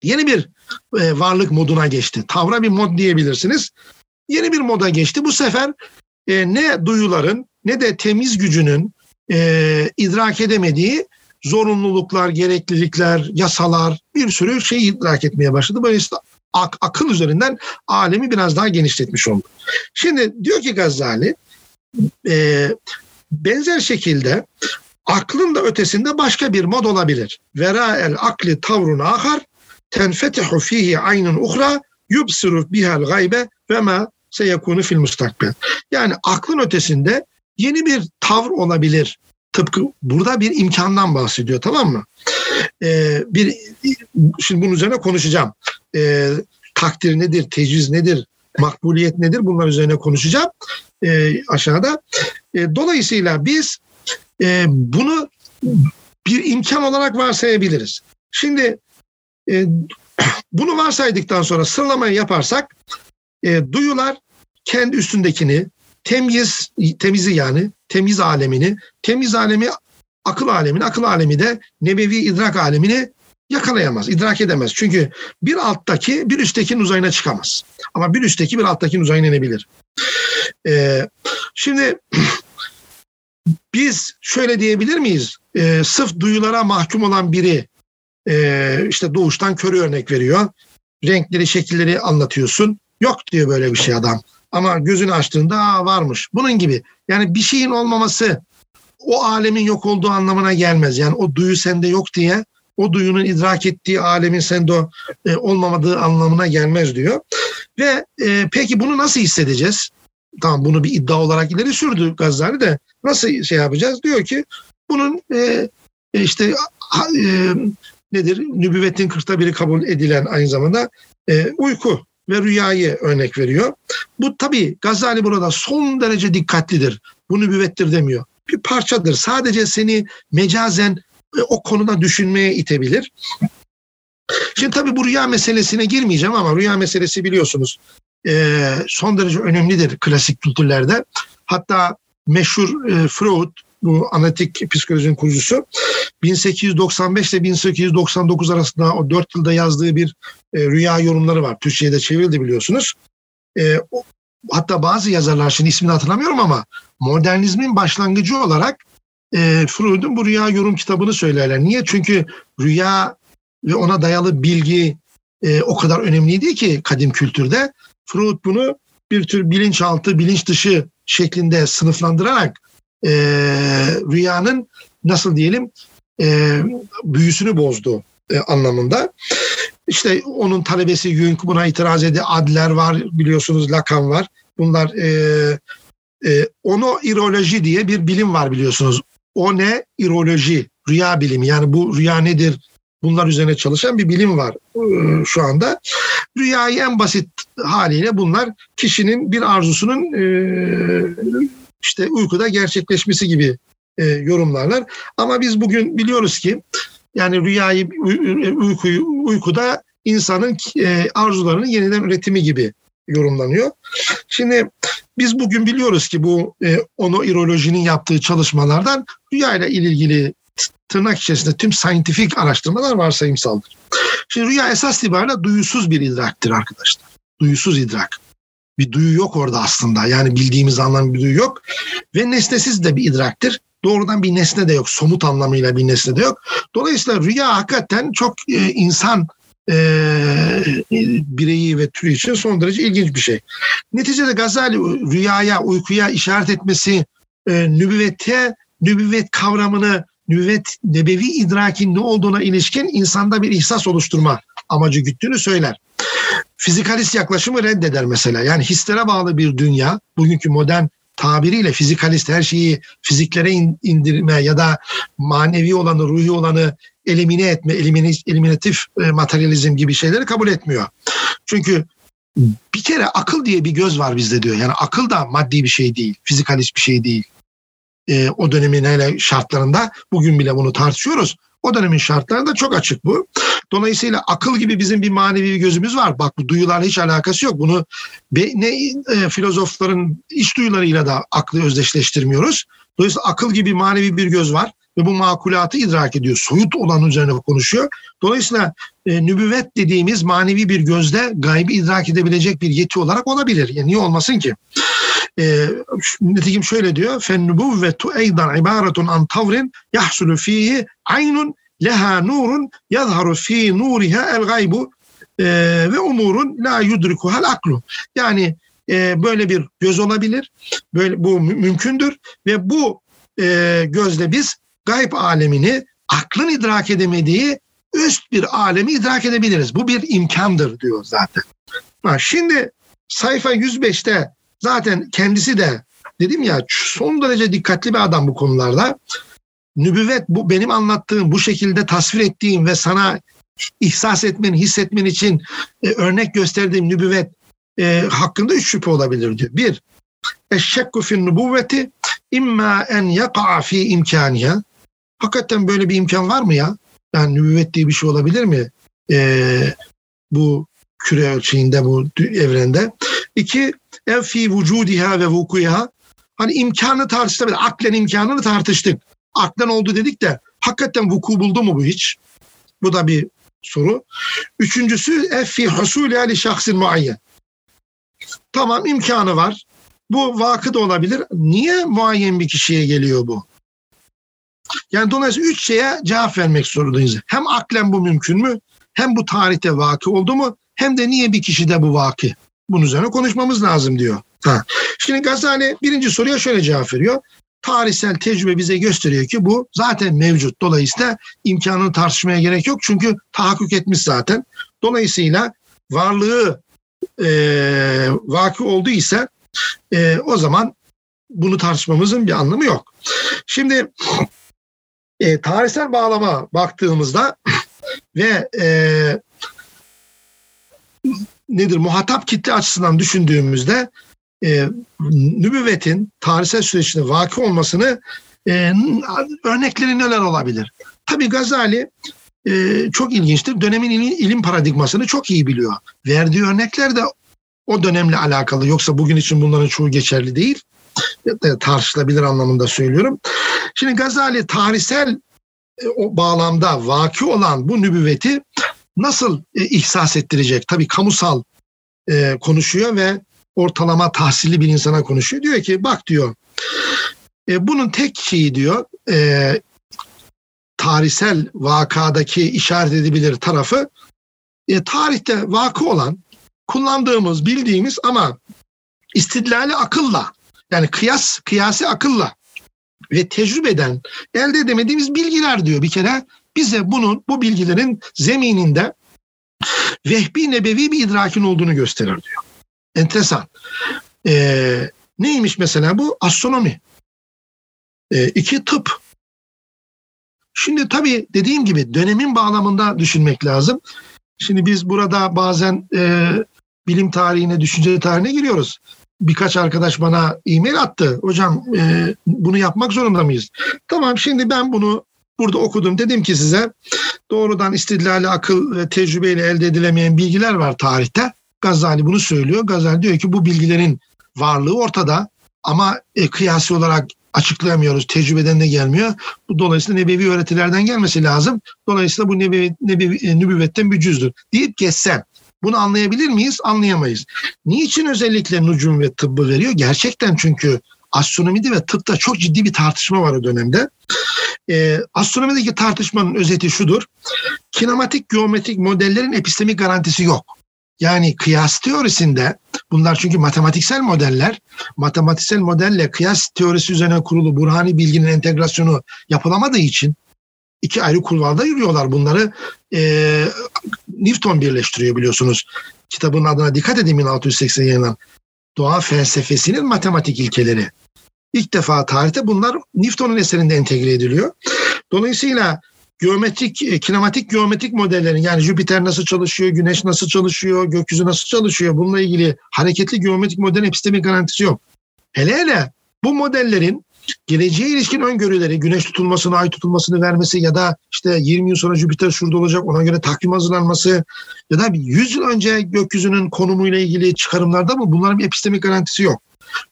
Yeni bir e, varlık moduna geçti. Tavra bir mod diyebilirsiniz. Yeni bir moda geçti. Bu sefer e, ne duyuların ne de temiz gücünün e, idrak edemediği zorunluluklar, gereklilikler, yasalar bir sürü şey idrak etmeye başladı. Böyle ak, akıl üzerinden alemi biraz daha genişletmiş oldu. Şimdi diyor ki Gazali e, benzer şekilde aklın da ötesinde başka bir mod olabilir. Vera el akli tavrun ahar tenfetihu fihi aynun uhra yubsiru bihal gaybe ve ma seyekunu fil mustakbel. Yani aklın ötesinde yeni bir tavır olabilir. Tıpkı burada bir imkandan bahsediyor tamam mı? e, bir şimdi bunun üzerine konuşacağım. E, takdir nedir, tecviz nedir, makbuliyet nedir bunlar üzerine konuşacağım e, aşağıda. E, dolayısıyla biz e, bunu bir imkan olarak varsayabiliriz. Şimdi e, bunu varsaydıktan sonra sıralamayı yaparsak e, duyular kendi üstündekini temiz temizi yani temiz alemini temiz alemi akıl alemini akıl alemi de nebevi idrak alemini yakalayamaz, idrak edemez. Çünkü bir alttaki bir üsttekinin uzayına çıkamaz. Ama bir üstteki bir alttakinin uzayına inebilir. Ee, şimdi biz şöyle diyebilir miyiz? Ee, sırf duyulara mahkum olan biri e, işte doğuştan körü örnek veriyor. Renkleri, şekilleri anlatıyorsun. Yok diyor böyle bir şey adam. Ama gözünü açtığında Aa, varmış. Bunun gibi. Yani bir şeyin olmaması o alemin yok olduğu anlamına gelmez. Yani o duyu sende yok diye o duyunun idrak ettiği alemin sende e, olmamadığı anlamına gelmez diyor. Ve e, peki bunu nasıl hissedeceğiz? Tamam bunu bir iddia olarak ileri sürdü Gazali de nasıl şey yapacağız? Diyor ki bunun e, e işte e, nedir? Nübüvvetin kırkta biri kabul edilen aynı zamanda e, uyku ve rüyayı örnek veriyor. Bu tabii Gazali burada son derece dikkatlidir. Bu nübüvvettir demiyor. Bir parçadır. Sadece seni mecazen o konuda düşünmeye itebilir. Şimdi tabii bu rüya meselesine girmeyeceğim ama rüya meselesi biliyorsunuz e, son derece önemlidir klasik kültürlerde. Hatta meşhur e, Freud bu analitik psikolojinin kurucusu 1895 ile 1899 arasında o 4 yılda yazdığı bir e, rüya yorumları var. Türkçe'ye de çevrildi biliyorsunuz. E, o, hatta bazı yazarlar şimdi ismini hatırlamıyorum ama modernizmin başlangıcı olarak e, Freud'un bu rüya yorum kitabını söylerler. Niye? Çünkü rüya ve ona dayalı bilgi e, o kadar önemliydi ki kadim kültürde. Freud bunu bir tür bilinçaltı, bilinç dışı şeklinde sınıflandırarak e, rüyanın nasıl diyelim e, büyüsünü bozdu e, anlamında. İşte onun talebesi Jung buna itiraz ediyor. Adler var biliyorsunuz Lacan var. Bunlar e, e, ono iroloji diye bir bilim var biliyorsunuz. O ne? İroloji, rüya bilimi. Yani bu rüya nedir? Bunlar üzerine çalışan bir bilim var e, şu anda. Rüyayı en basit haliyle bunlar kişinin bir arzusunun e, işte uykuda gerçekleşmesi gibi e, yorumlarlar. Ama biz bugün biliyoruz ki yani rüyayı uykuyu uykuda insanın arzularının yeniden üretimi gibi yorumlanıyor. Şimdi biz bugün biliyoruz ki bu e, ono irolojinin yaptığı çalışmalardan rüya ile ilgili tırnak içerisinde tüm scientific araştırmalar varsayımsaldır. Şimdi rüya esas itibariyle duyusuz bir idraktır arkadaşlar. Duyusuz idrak. Bir duyu yok orada aslında. Yani bildiğimiz anlamda bir duyu yok. Ve nesnesiz de bir idraktır. Doğrudan bir nesne de yok. Somut anlamıyla bir nesne de yok. Dolayısıyla rüya hakikaten çok e, insan e, bireyi ve türü için son derece ilginç bir şey. Neticede Gazali rüyaya, uykuya işaret etmesi e, nübüvvete, nübüvvet kavramını, nübüvvet nebevi idrakin ne olduğuna ilişkin insanda bir ihsas oluşturma amacı güttüğünü söyler. Fizikalist yaklaşımı reddeder mesela. Yani hislere bağlı bir dünya, bugünkü modern tabiriyle fizikalist her şeyi fiziklere indirme ya da manevi olanı, ruhi olanı elimine etme, eliminatif e, materyalizm gibi şeyleri kabul etmiyor. Çünkü bir kere akıl diye bir göz var bizde diyor. Yani akıl da maddi bir şey değil, fizikalist bir şey değil. E, o dönemin hele şartlarında bugün bile bunu tartışıyoruz. O dönemin şartlarında çok açık bu. Dolayısıyla akıl gibi bizim bir manevi bir gözümüz var. Bak bu duyularla hiç alakası yok. Bunu be, ne e, filozofların iç duyularıyla da aklı özdeşleştirmiyoruz. Dolayısıyla akıl gibi manevi bir göz var ve bu makulatı idrak ediyor. Soyut olan üzerine konuşuyor. Dolayısıyla e, nübüvvet dediğimiz manevi bir gözde gaybi idrak edebilecek bir yeti olarak olabilir. Yani niye olmasın ki? E, nitekim şöyle diyor. فَالنُّبُوَّةُ اَيْضًا عِبَارَةٌ an tavrin يَحْسُلُ ف۪يهِ aynun leha nurun yazharu fi nuriha el gaybu e, ve umurun la yudrikuhal aklu. Yani e, böyle bir göz olabilir. Böyle bu mümkündür ve bu e, gözle biz gayb alemini aklın idrak edemediği üst bir alemi idrak edebiliriz. Bu bir imkandır diyor zaten. Ha, şimdi sayfa 105'te zaten kendisi de dedim ya son derece dikkatli bir adam bu konularda. Nübüvvet bu benim anlattığım, bu şekilde tasvir ettiğim ve sana ihsas etmen, hissetmen için e, örnek gösterdiğim nübüvvet e, hakkında üç şüphe olabilir diyor. Bir, eşşekku fin nübüvveti imma en yaka'a fi imkaniha. Hakikaten böyle bir imkan var mı ya? Yani nübüvvet diye bir şey olabilir mi? E, bu küre ölçeğinde, bu evrende. İki, ev fi vücudiha ve vukuya. Hani imkanı tartıştık. Aklen imkanını tartıştık. Aklen oldu dedik de hakikaten vuku buldu mu bu hiç? Bu da bir soru. Üçüncüsü ev fi husulü ali şahsin muayyen. Tamam imkanı var. Bu vakı da olabilir. Niye muayyen bir kişiye geliyor bu? Yani dolayısıyla üç şeye cevap vermek zorundayız. Hem aklen bu mümkün mü? Hem bu tarihte vakı oldu mu? Hem de niye bir kişide bu vakı? Bunun üzerine konuşmamız lazım diyor. Ha. Şimdi Gazali birinci soruya şöyle cevap veriyor. Tarihsel tecrübe bize gösteriyor ki bu zaten mevcut. Dolayısıyla imkanını tartışmaya gerek yok. Çünkü tahakkuk etmiş zaten. Dolayısıyla varlığı e, vakı olduğu ise e, o zaman bunu tartışmamızın bir anlamı yok. Şimdi e, tarihsel bağlama baktığımızda ve e, nedir muhatap kitle açısından düşündüğümüzde e, nübüvvetin tarihsel süreçte vaki olmasını e, örnekleri neler olabilir? Tabi Gazali e, çok ilginçtir. Dönemin ilim, ilim paradigmasını çok iyi biliyor. Verdiği örnekler de o dönemle alakalı. Yoksa bugün için bunların çoğu geçerli değil. Tartışılabilir anlamında söylüyorum. Şimdi Gazali tarihsel e, o bağlamda vaki olan bu nübüvveti nasıl e, ihsas ettirecek? Tabii kamusal e, konuşuyor ve ortalama tahsilli bir insana konuşuyor. Diyor ki bak diyor e, bunun tek şeyi diyor e, tarihsel vakadaki işaret edebilir tarafı e, tarihte vakı olan kullandığımız bildiğimiz ama istidlali akılla yani kıyas kıyasi akılla ve tecrübeden elde edemediğimiz bilgiler diyor bir kere bize bunun bu bilgilerin zemininde vehbi nebevi bir idrakin olduğunu gösterir diyor. Enteresan. Ee, neymiş mesela bu? Astronomi. Ee, iki tıp. Şimdi tabii dediğim gibi dönemin bağlamında düşünmek lazım. Şimdi biz burada bazen e, bilim tarihine, düşünce tarihine giriyoruz. Birkaç arkadaş bana e-mail attı. Hocam e, bunu yapmak zorunda mıyız? Tamam şimdi ben bunu burada okudum. Dedim ki size doğrudan istidlali akıl ve tecrübeyle elde edilemeyen bilgiler var tarihte. Gazali bunu söylüyor. Gazali diyor ki bu bilgilerin varlığı ortada ama e, kıyasi olarak açıklayamıyoruz. Tecrübeden de gelmiyor. Bu dolayısıyla nebevi öğretilerden gelmesi lazım. Dolayısıyla bu nebevi, nebevi, e, nübüvvetten bir cüzdür deyip geçsem. Bunu anlayabilir miyiz? Anlayamayız. Niçin özellikle nucum ve tıbbı veriyor? Gerçekten çünkü astronomide ve tıpta çok ciddi bir tartışma var o dönemde. Ee, astronomideki tartışmanın özeti şudur. Kinematik geometrik modellerin epistemik garantisi yok. Yani kıyas teorisinde bunlar çünkü matematiksel modeller, matematiksel modelle kıyas teorisi üzerine kurulu burhani bilginin entegrasyonu yapılamadığı için iki ayrı kulvarda yürüyorlar. Bunları e, Newton birleştiriyor biliyorsunuz. Kitabın adına dikkat edin 1680 yayınlanan. Doğa felsefesinin matematik ilkeleri. İlk defa tarihte bunlar Newton'un eserinde entegre ediliyor. Dolayısıyla geometrik, e, kinematik geometrik modellerin yani Jüpiter nasıl çalışıyor, Güneş nasıl çalışıyor, gökyüzü nasıl çalışıyor bununla ilgili hareketli geometrik modelin epistemik garantisi yok. Hele hele bu modellerin geleceğe ilişkin öngörüleri, güneş tutulmasını, ay tutulmasını vermesi ya da işte 20 yıl sonra Jüpiter şurada olacak ona göre takvim hazırlanması ya da 100 yıl önce gökyüzünün konumuyla ilgili çıkarımlarda mı bunların bir epistemik garantisi yok.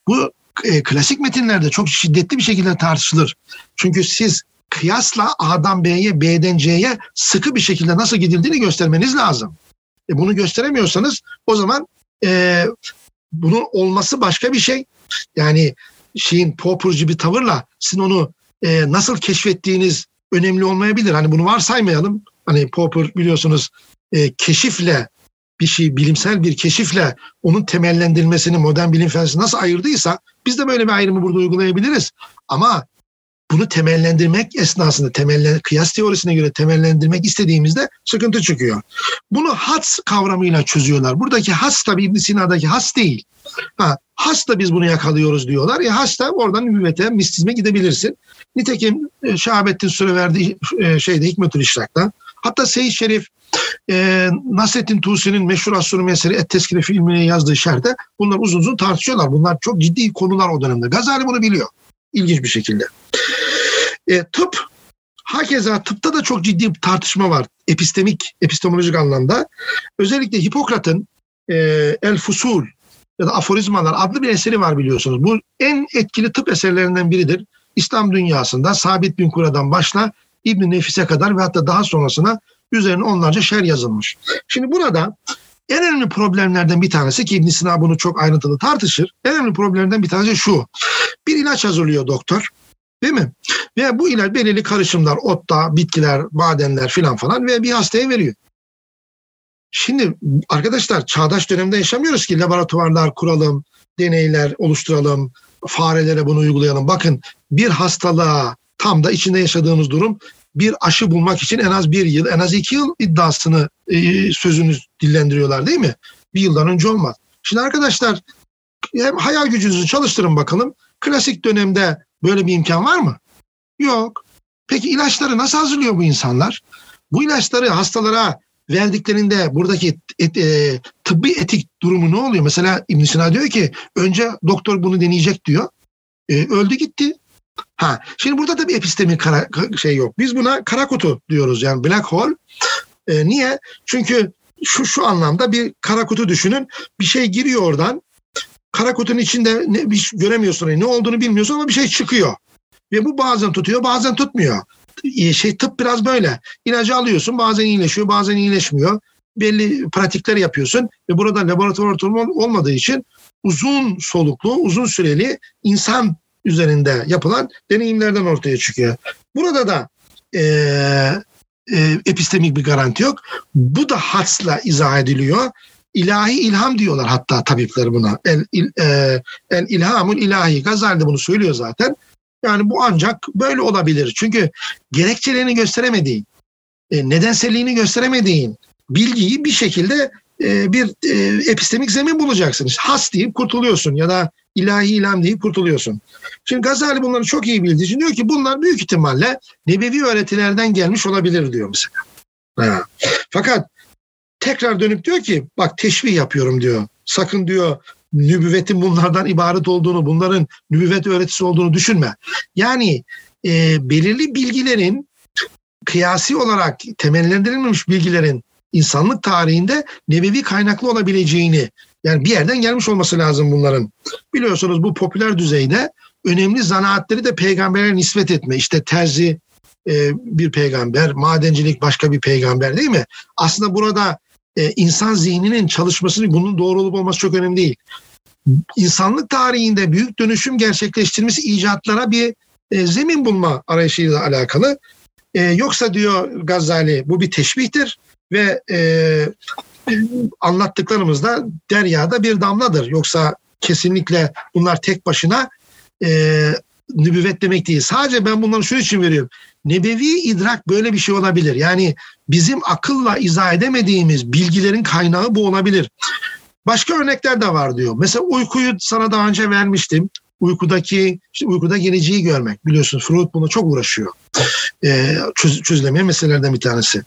Bu e, klasik metinlerde çok şiddetli bir şekilde tartışılır. Çünkü siz kıyasla A'dan B'ye, B'den C'ye sıkı bir şekilde nasıl gidildiğini göstermeniz lazım. E bunu gösteremiyorsanız o zaman e, bunun olması başka bir şey. Yani şeyin Popper'cı bir tavırla sizin onu e, nasıl keşfettiğiniz önemli olmayabilir. Hani bunu varsaymayalım. Hani Popper biliyorsunuz e, keşifle bir şey bilimsel bir keşifle onun temellendirilmesini modern bilim felsefesi nasıl ayırdıysa biz de böyle bir ayrımı burada uygulayabiliriz. Ama bunu temellendirmek esnasında temellen, kıyas teorisine göre temellendirmek istediğimizde sıkıntı çıkıyor. Bunu has kavramıyla çözüyorlar. Buradaki has tabi İbn Sina'daki has değil. Ha, has da biz bunu yakalıyoruz diyorlar. E has da oradan nübüvvete, mistizme gidebilirsin. Nitekim e, Şahabettin Süre verdiği e, şeyde Hikmetül İşrak'ta. Hatta Seyit Şerif e, Nasrettin Tusi'nin meşhur astronomi eseri Et Teskire filmine yazdığı şerde bunlar uzun uzun tartışıyorlar. Bunlar çok ciddi konular o dönemde. Gazali bunu biliyor. İlginç bir şekilde. E, tıp Hakeza tıpta da çok ciddi bir tartışma var. Epistemik, epistemolojik anlamda. Özellikle Hipokrat'ın e, El Fusul ya da Aforizmalar adlı bir eseri var biliyorsunuz. Bu en etkili tıp eserlerinden biridir. İslam dünyasında Sabit bin Kura'dan başla İbn Nefis'e kadar ve hatta daha sonrasına üzerine onlarca şer yazılmış. Şimdi burada en önemli problemlerden bir tanesi ki İbn Sina bunu çok ayrıntılı tartışır. En önemli problemlerden bir tanesi şu. Bir ilaç hazırlıyor doktor. Değil mi? Ve bu ilaç belirli karışımlar, otta, bitkiler, madenler filan falan ve bir hastaya veriyor. Şimdi arkadaşlar çağdaş dönemde yaşamıyoruz ki laboratuvarlar kuralım, deneyler oluşturalım, farelere bunu uygulayalım. Bakın bir hastalığa tam da içinde yaşadığımız durum bir aşı bulmak için en az bir yıl, en az iki yıl iddiasını e, sözünü dillendiriyorlar değil mi? Bir yıldan önce olmaz. Şimdi arkadaşlar hem hayal gücünüzü çalıştırın bakalım. Klasik dönemde böyle bir imkan var mı? Yok. Peki ilaçları nasıl hazırlıyor bu insanlar? Bu ilaçları hastalara verdiklerinde buradaki et, e, tıbbi etik durumu ne oluyor? Mesela İbn Sina diyor ki önce doktor bunu deneyecek diyor. E, öldü gitti. Ha, şimdi burada da bir epistemik kara, şey yok. Biz buna kara kutu diyoruz yani black hole. E, niye? Çünkü şu şu anlamda bir kara kutu düşünün. Bir şey giriyor oradan. Kara kutunun içinde ne, bir şey göremiyorsun, ne olduğunu bilmiyorsun ama bir şey çıkıyor. Ve bu bazen tutuyor, bazen tutmuyor. E, şey tıp biraz böyle. İlacı alıyorsun, bazen iyileşiyor, bazen iyileşmiyor. Belli pratikler yapıyorsun ve burada laboratuvar ortamı olmadığı için uzun soluklu, uzun süreli insan üzerinde yapılan deneyimlerden ortaya çıkıyor. Burada da e, e, epistemik bir garanti yok. Bu da hatsla izah ediliyor. İlahi ilham diyorlar hatta tabipler buna. El, il, e, el ilhamul ilahi. Gazali de bunu söylüyor zaten. Yani bu ancak böyle olabilir. Çünkü gerekçelerini gösteremediğin, e, nedenselliğini gösteremediğin bilgiyi bir şekilde e, bir e, epistemik zemin bulacaksınız. Has deyip kurtuluyorsun ya da ilahi ilham deyip kurtuluyorsun. Şimdi Gazali bunları çok iyi bildiği için diyor ki bunlar büyük ihtimalle nebevi öğretilerden gelmiş olabilir diyor mesela. Ha. Fakat tekrar dönüp diyor ki bak teşvih yapıyorum diyor. Sakın diyor nübüvvetin bunlardan ibaret olduğunu, bunların nübüvvet öğretisi olduğunu düşünme. Yani e, belirli bilgilerin kıyasi olarak temellendirilmemiş bilgilerin insanlık tarihinde nebevi kaynaklı olabileceğini yani bir yerden gelmiş olması lazım bunların. Biliyorsunuz bu popüler düzeyde önemli zanaatleri de peygambere nispet etme. İşte terzi e, bir peygamber, madencilik başka bir peygamber değil mi? Aslında burada e, insan zihninin çalışmasını bunun doğru olup olması çok önemli değil. İnsanlık tarihinde büyük dönüşüm gerçekleştirmesi icatlara bir e, zemin bulma arayışıyla alakalı. E, yoksa diyor Gazali bu bir teşbihtir ve e, anlattıklarımız da deryada bir damladır. Yoksa kesinlikle bunlar tek başına e, nübüvvet demek değil. Sadece ben bunları şunun için veriyorum. Nebevi idrak böyle bir şey olabilir. Yani bizim akılla izah edemediğimiz bilgilerin kaynağı bu olabilir. Başka örnekler de var diyor. Mesela uykuyu sana daha önce vermiştim. Uykudaki, işte uykuda geleceği görmek. Biliyorsun Freud buna çok uğraşıyor. Ee, çöz, çözülemeyen meselelerden bir tanesi.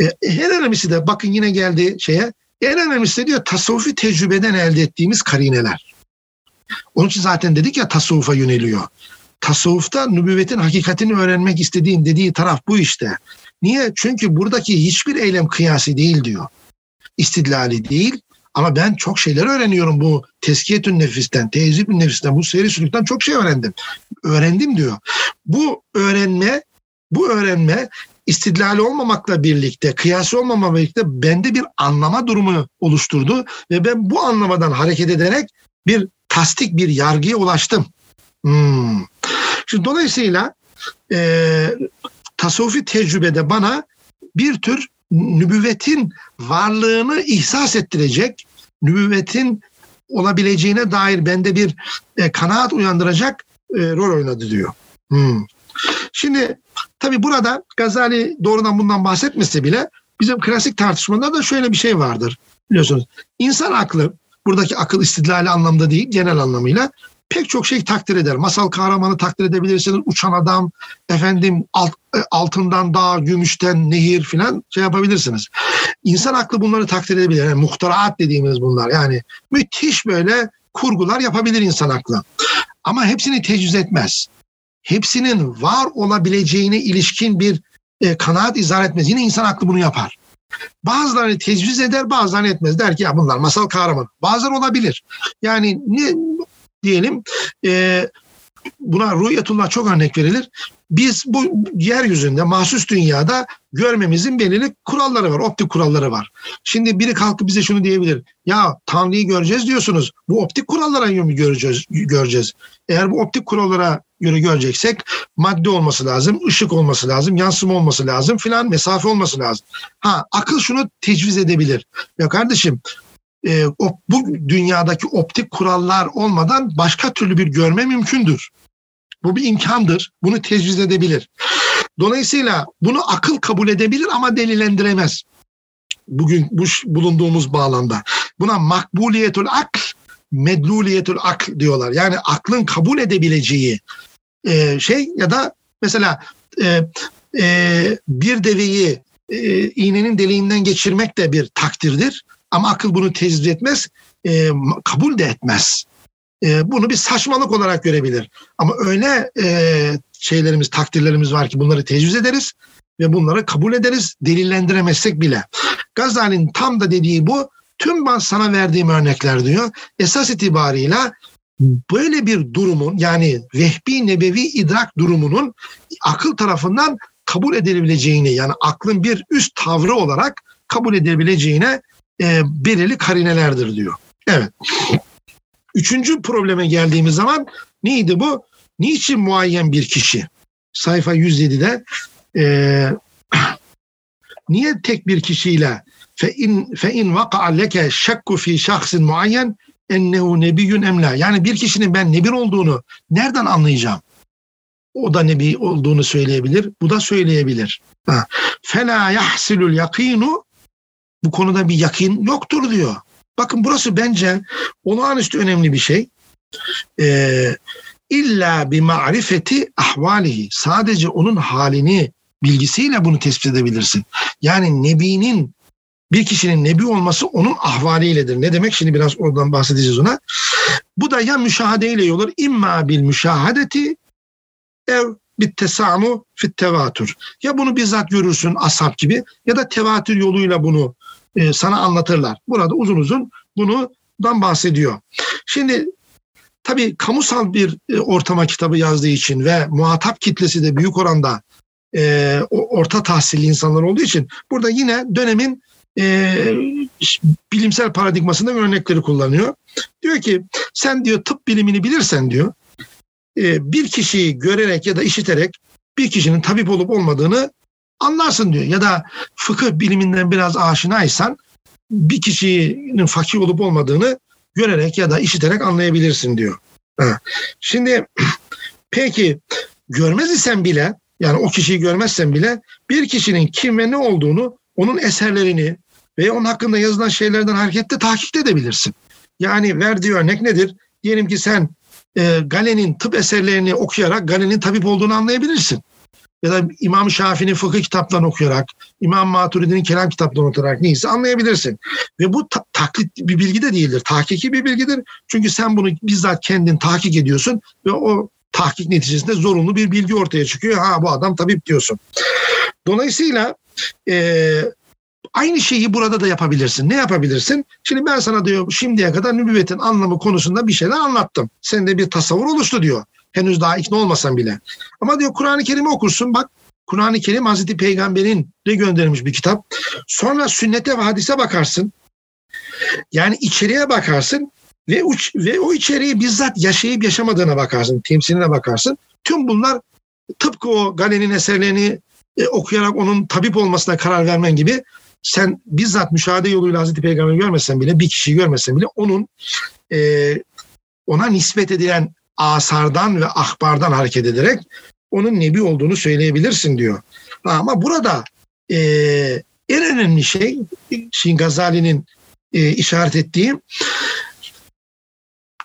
Ee, en önemlisi de bakın yine geldi şeye. En önemlisi de diyor tasavvufi tecrübeden elde ettiğimiz karineler. Onun için zaten dedik ya tasavvufa yöneliyor. Tasavvufta nübüvvetin hakikatini öğrenmek istediğin dediği taraf bu işte. Niye? Çünkü buradaki hiçbir eylem kıyasi değil diyor. İstidlali değil ama ben çok şeyler öğreniyorum bu teskiyetün nefisten, teyzibün nefisten, bu seri sülükten çok şey öğrendim. Öğrendim diyor. Bu öğrenme, bu öğrenme istidlali olmamakla birlikte, kıyası olmamakla birlikte bende bir anlama durumu oluşturdu ve ben bu anlamadan hareket ederek bir tasdik bir yargıya ulaştım. Hmm. Şimdi dolayısıyla e, tasavvufi tecrübede bana bir tür nübüvvetin varlığını ihsas ettirecek, nübüvvetin olabileceğine dair bende bir e, kanaat uyandıracak e, rol oynadı diyor. Hmm. Şimdi tabii burada Gazali doğrudan bundan bahsetmese bile bizim klasik tartışmalarda da şöyle bir şey vardır. Biliyorsunuz insan aklı buradaki akıl istidlali anlamda değil genel anlamıyla pek çok şey takdir eder. Masal kahramanı takdir edebilirsiniz. Uçan adam, efendim alt, e, altından dağ, gümüşten nehir filan şey yapabilirsiniz. İnsan aklı bunları takdir edebilir. Yani muhtaraat dediğimiz bunlar. Yani müthiş böyle kurgular yapabilir insan aklı. Ama hepsini tecrüz etmez. Hepsinin var olabileceğine ilişkin bir e, kanaat izah etmez. Yine insan aklı bunu yapar. Bazılarını tecviz eder, bazılarını etmez. Der ki ya bunlar masal kahraman. Bazıları olabilir. Yani ne diyelim e, buna rüyetullah çok örnek verilir. Biz bu yeryüzünde, mahsus dünyada görmemizin belirli kuralları var, optik kuralları var. Şimdi biri kalkıp bize şunu diyebilir. Ya Tanrı'yı göreceğiz diyorsunuz. Bu optik kurallara göre göreceğiz, göreceğiz. Eğer bu optik kurallara göre göreceksek madde olması lazım, ışık olması lazım, yansıma olması lazım filan, mesafe olması lazım. Ha akıl şunu tecviz edebilir. Ya kardeşim e, o, bu dünyadaki optik kurallar olmadan başka türlü bir görme mümkündür. Bu bir imkandır. Bunu tecviz edebilir. Dolayısıyla bunu akıl kabul edebilir ama delillendiremez. Bugün bu bulunduğumuz bağlamda. Buna makbuliyetul akl, medluliyetul akl diyorlar. Yani aklın kabul edebileceği e, şey ya da mesela e, e, bir deveyi e, iğnenin deliğinden geçirmek de bir takdirdir. Ama akıl bunu tecrübe etmez, e, kabul de etmez. E, bunu bir saçmalık olarak görebilir. Ama öyle e, şeylerimiz, takdirlerimiz var ki bunları tecrübe ederiz ve bunları kabul ederiz delillendiremezsek bile. Gazali'nin tam da dediği bu. Tüm ben sana verdiğim örnekler diyor. Esas itibarıyla böyle bir durumun yani vehbi nebevi idrak durumunun akıl tarafından kabul edilebileceğini yani aklın bir üst tavrı olarak kabul edilebileceğine e, belirli karinelerdir diyor. Evet. Üçüncü probleme geldiğimiz zaman neydi bu? Niçin muayyen bir kişi? Sayfa 107'de e, niye tek bir kişiyle fe in fe in vaka leke şakku fi şahsin muayyen ennehu nebiyyun emla. Yani bir kişinin ben nebi olduğunu nereden anlayacağım? O da nebi olduğunu söyleyebilir. Bu da söyleyebilir. Fela yahsilul yakinu bu konuda bir yakin yoktur diyor. Bakın burası bence olağanüstü önemli bir şey. Ee, illa bir marifeti ahvalihi. Sadece onun halini bilgisiyle bunu tespit edebilirsin. Yani Nebi'nin bir kişinin Nebi olması onun ahvaliyledir. Ne demek? Şimdi biraz oradan bahsedeceğiz ona. Bu da ya müşahadeyle olur. İmma bil müşahadeti ev bir tesamu fit tevatür. Ya bunu bizzat görürsün ashab gibi ya da tevatür yoluyla bunu e, sana anlatırlar. Burada uzun uzun bundan bahsediyor. Şimdi tabii kamusal bir e, ortama kitabı yazdığı için ve muhatap kitlesi de büyük oranda e, orta tahsilli insanlar olduğu için burada yine dönemin e, bilimsel paradigmasında örnekleri kullanıyor. Diyor ki sen diyor tıp bilimini bilirsen diyor e, bir kişiyi görerek ya da işiterek bir kişinin tabip olup olmadığını anlarsın diyor. Ya da fıkıh biliminden biraz aşinaysan bir kişinin fakir olup olmadığını görerek ya da işiterek anlayabilirsin diyor. Şimdi peki görmez isen bile yani o kişiyi görmezsen bile bir kişinin kim ve ne olduğunu onun eserlerini ve onun hakkında yazılan şeylerden hareketle tahkik edebilirsin. Yani verdiği örnek nedir? Diyelim ki sen e, Galen'in tıp eserlerini okuyarak Galen'in tabip olduğunu anlayabilirsin ya da İmam Şafii'nin fıkıh kitaplarını okuyarak, İmam Maturidi'nin kelam kitaplarını okuyarak neyse anlayabilirsin. Ve bu ta- taklit bir bilgi de değildir. Tahkiki bir bilgidir. Çünkü sen bunu bizzat kendin tahkik ediyorsun ve o tahkik neticesinde zorunlu bir bilgi ortaya çıkıyor. Ha bu adam tabip diyorsun. Dolayısıyla e, aynı şeyi burada da yapabilirsin. Ne yapabilirsin? Şimdi ben sana diyor şimdiye kadar nübüvvetin anlamı konusunda bir şeyler anlattım. Sende bir tasavvur oluştu diyor. Henüz daha ikna olmasan bile. Ama diyor Kur'an-ı Kerim'i okursun bak Kur'an-ı Kerim Hazreti Peygamber'in de gönderilmiş bir kitap. Sonra sünnete ve hadise bakarsın. Yani içeriye bakarsın ve, uç, ve o içeriği bizzat yaşayıp yaşamadığına bakarsın, temsiline bakarsın. Tüm bunlar tıpkı o Galen'in eserlerini e, okuyarak onun tabip olmasına karar vermen gibi sen bizzat müşahede yoluyla Hazreti Peygamber'i görmesen bile, bir kişiyi görmesen bile onun e, ona nispet edilen asardan ve ahbardan hareket ederek onun nebi olduğunu söyleyebilirsin diyor. Ama burada e, en önemli şey Şin Gazali'nin e, işaret ettiği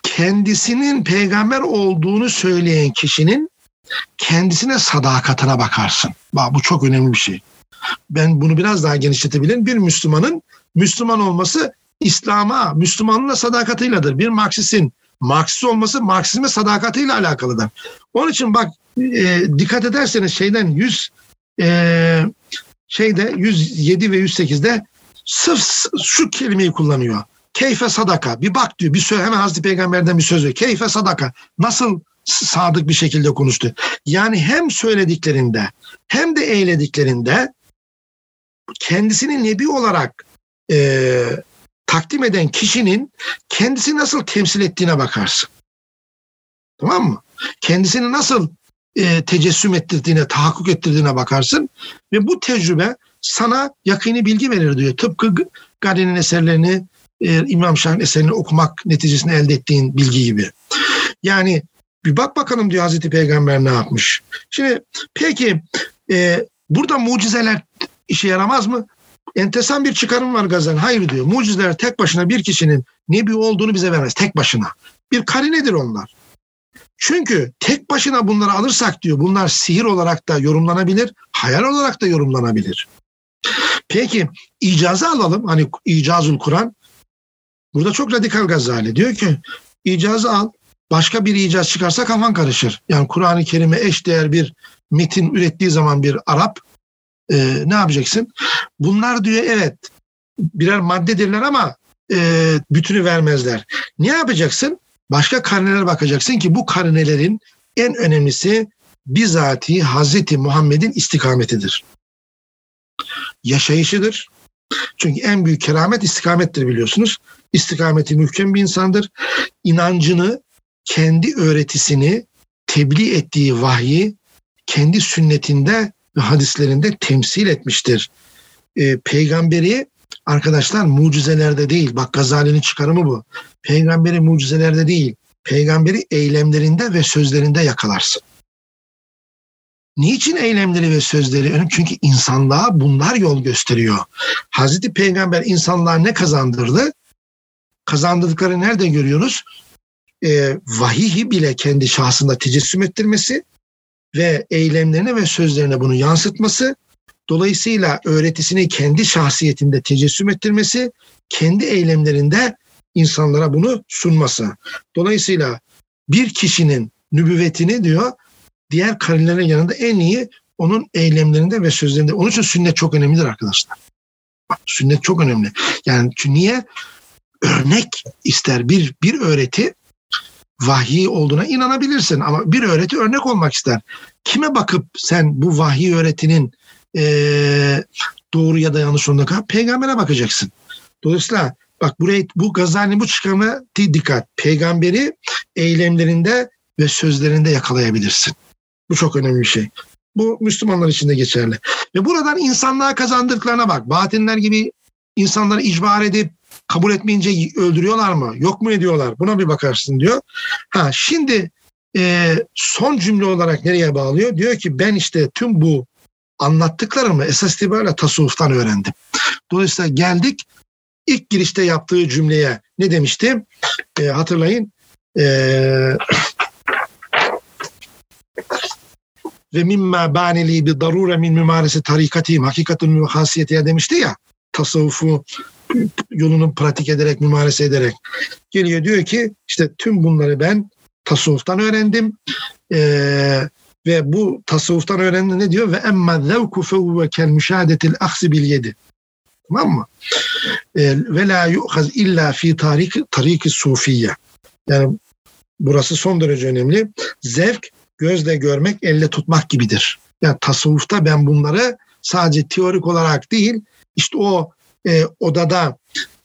kendisinin peygamber olduğunu söyleyen kişinin kendisine sadakatine bakarsın. Bak bu çok önemli bir şey. Ben bunu biraz daha genişletebilirim. Bir Müslümanın Müslüman olması İslam'a, Müslümanlığına sadakatıyladır. Bir Marksistin Marksist olması Marksizme sadakatiyle alakalıdır. Onun için bak e, dikkat ederseniz şeyden 100 e, şeyde 107 ve 108'de sırf şu kelimeyi kullanıyor. Keyfe sadaka. Bir bak diyor. Bir söz hemen Hazreti Peygamber'den bir söz veriyor. Keyfe sadaka. Nasıl sadık bir şekilde konuştu. Yani hem söylediklerinde hem de eylediklerinde kendisini nebi olarak e, takdim eden kişinin kendisi nasıl temsil ettiğine bakarsın. Tamam mı? Kendisini nasıl e, tecessüm ettirdiğine, tahakkuk ettirdiğine bakarsın ve bu tecrübe sana yakini bilgi verir diyor. Tıpkı Gari'nin eserlerini, e, İmam Şah'ın eserini okumak neticesinde elde ettiğin bilgi gibi. Yani bir bak bakalım diyor Hazreti Peygamber ne yapmış. Şimdi peki e, burada mucizeler işe yaramaz mı? Entesan bir çıkarım var Gazan. Hayır diyor. Mucizeler tek başına bir kişinin nebi olduğunu bize vermez. Tek başına. Bir karinedir onlar. Çünkü tek başına bunları alırsak diyor bunlar sihir olarak da yorumlanabilir, hayal olarak da yorumlanabilir. Peki icazı alalım. Hani icazul Kur'an. Burada çok radikal Gazali. Diyor ki icazı al. Başka bir icaz çıkarsa kafan karışır. Yani Kur'an-ı Kerim'e eş değer bir metin ürettiği zaman bir Arap e, ne yapacaksın? Bunlar diyor evet birer maddedirler ama e, bütünü vermezler. Ne yapacaksın? Başka karnelere bakacaksın ki bu karnelerin en önemlisi bizatihi Hazreti Muhammed'in istikametidir. Yaşayışıdır. Çünkü en büyük keramet istikamettir biliyorsunuz. İstikameti mühkem bir insandır. İnancını, kendi öğretisini, tebliğ ettiği vahyi kendi sünnetinde hadislerinde temsil etmiştir. E, peygamberi arkadaşlar mucizelerde değil. Bak Gazali'nin çıkarımı bu. Peygamberi mucizelerde değil. Peygamberi eylemlerinde ve sözlerinde yakalarsın. Niçin eylemleri ve sözleri önemli? Çünkü insanlığa bunlar yol gösteriyor. Hazreti Peygamber insanlığa ne kazandırdı? Kazandırdıkları nerede görüyoruz? Ee, vahiyi bile kendi şahsında tecessüm ettirmesi ve eylemlerine ve sözlerine bunu yansıtması, dolayısıyla öğretisini kendi şahsiyetinde tecessüm ettirmesi, kendi eylemlerinde insanlara bunu sunması. Dolayısıyla bir kişinin nübüvvetini diyor diğer karilerin yanında en iyi onun eylemlerinde ve sözlerinde. Onun için sünnet çok önemlidir arkadaşlar. Bak, sünnet çok önemli. Yani çünkü niye? Örnek ister bir bir öğreti vahiy olduğuna inanabilirsin ama bir öğreti örnek olmak ister. Kime bakıp sen bu vahiy öğretinin e, doğru ya da yanlış olduğuna kadar peygambere bakacaksın. Dolayısıyla bak burayı bu Gazali bu çıkarma dikkat. Peygamberi eylemlerinde ve sözlerinde yakalayabilirsin. Bu çok önemli bir şey. Bu Müslümanlar için de geçerli. Ve buradan insanlığa kazandırdıklarına bak. Batinler gibi insanları icbar edip kabul etmeyince öldürüyorlar mı? Yok mu ediyorlar? Buna bir bakarsın diyor. Ha şimdi e, son cümle olarak nereye bağlıyor? Diyor ki ben işte tüm bu anlattıklarımı esas itibariyle tasavvuftan öğrendim. Dolayısıyla geldik ilk girişte yaptığı cümleye ne demişti? E, hatırlayın. E, ve mimma banili bi darure min mimaresi tarikatihim hakikatun hasiyetiye demişti ya tasavvufu yolunu pratik ederek, mümarese ederek geliyor diyor ki işte tüm bunları ben tasavvuftan öğrendim. Ee, ve bu tasavvuftan öğrendim ne diyor? Ve emma zevku fevve kel müşahadetil aksi bil yedi. Tamam mı? Ee, ve la yu'haz illa fi tarik, tariki sufiye. Yani burası son derece önemli. Zevk gözle görmek, elle tutmak gibidir. Yani tasavvufta ben bunları sadece teorik olarak değil, işte o e, odada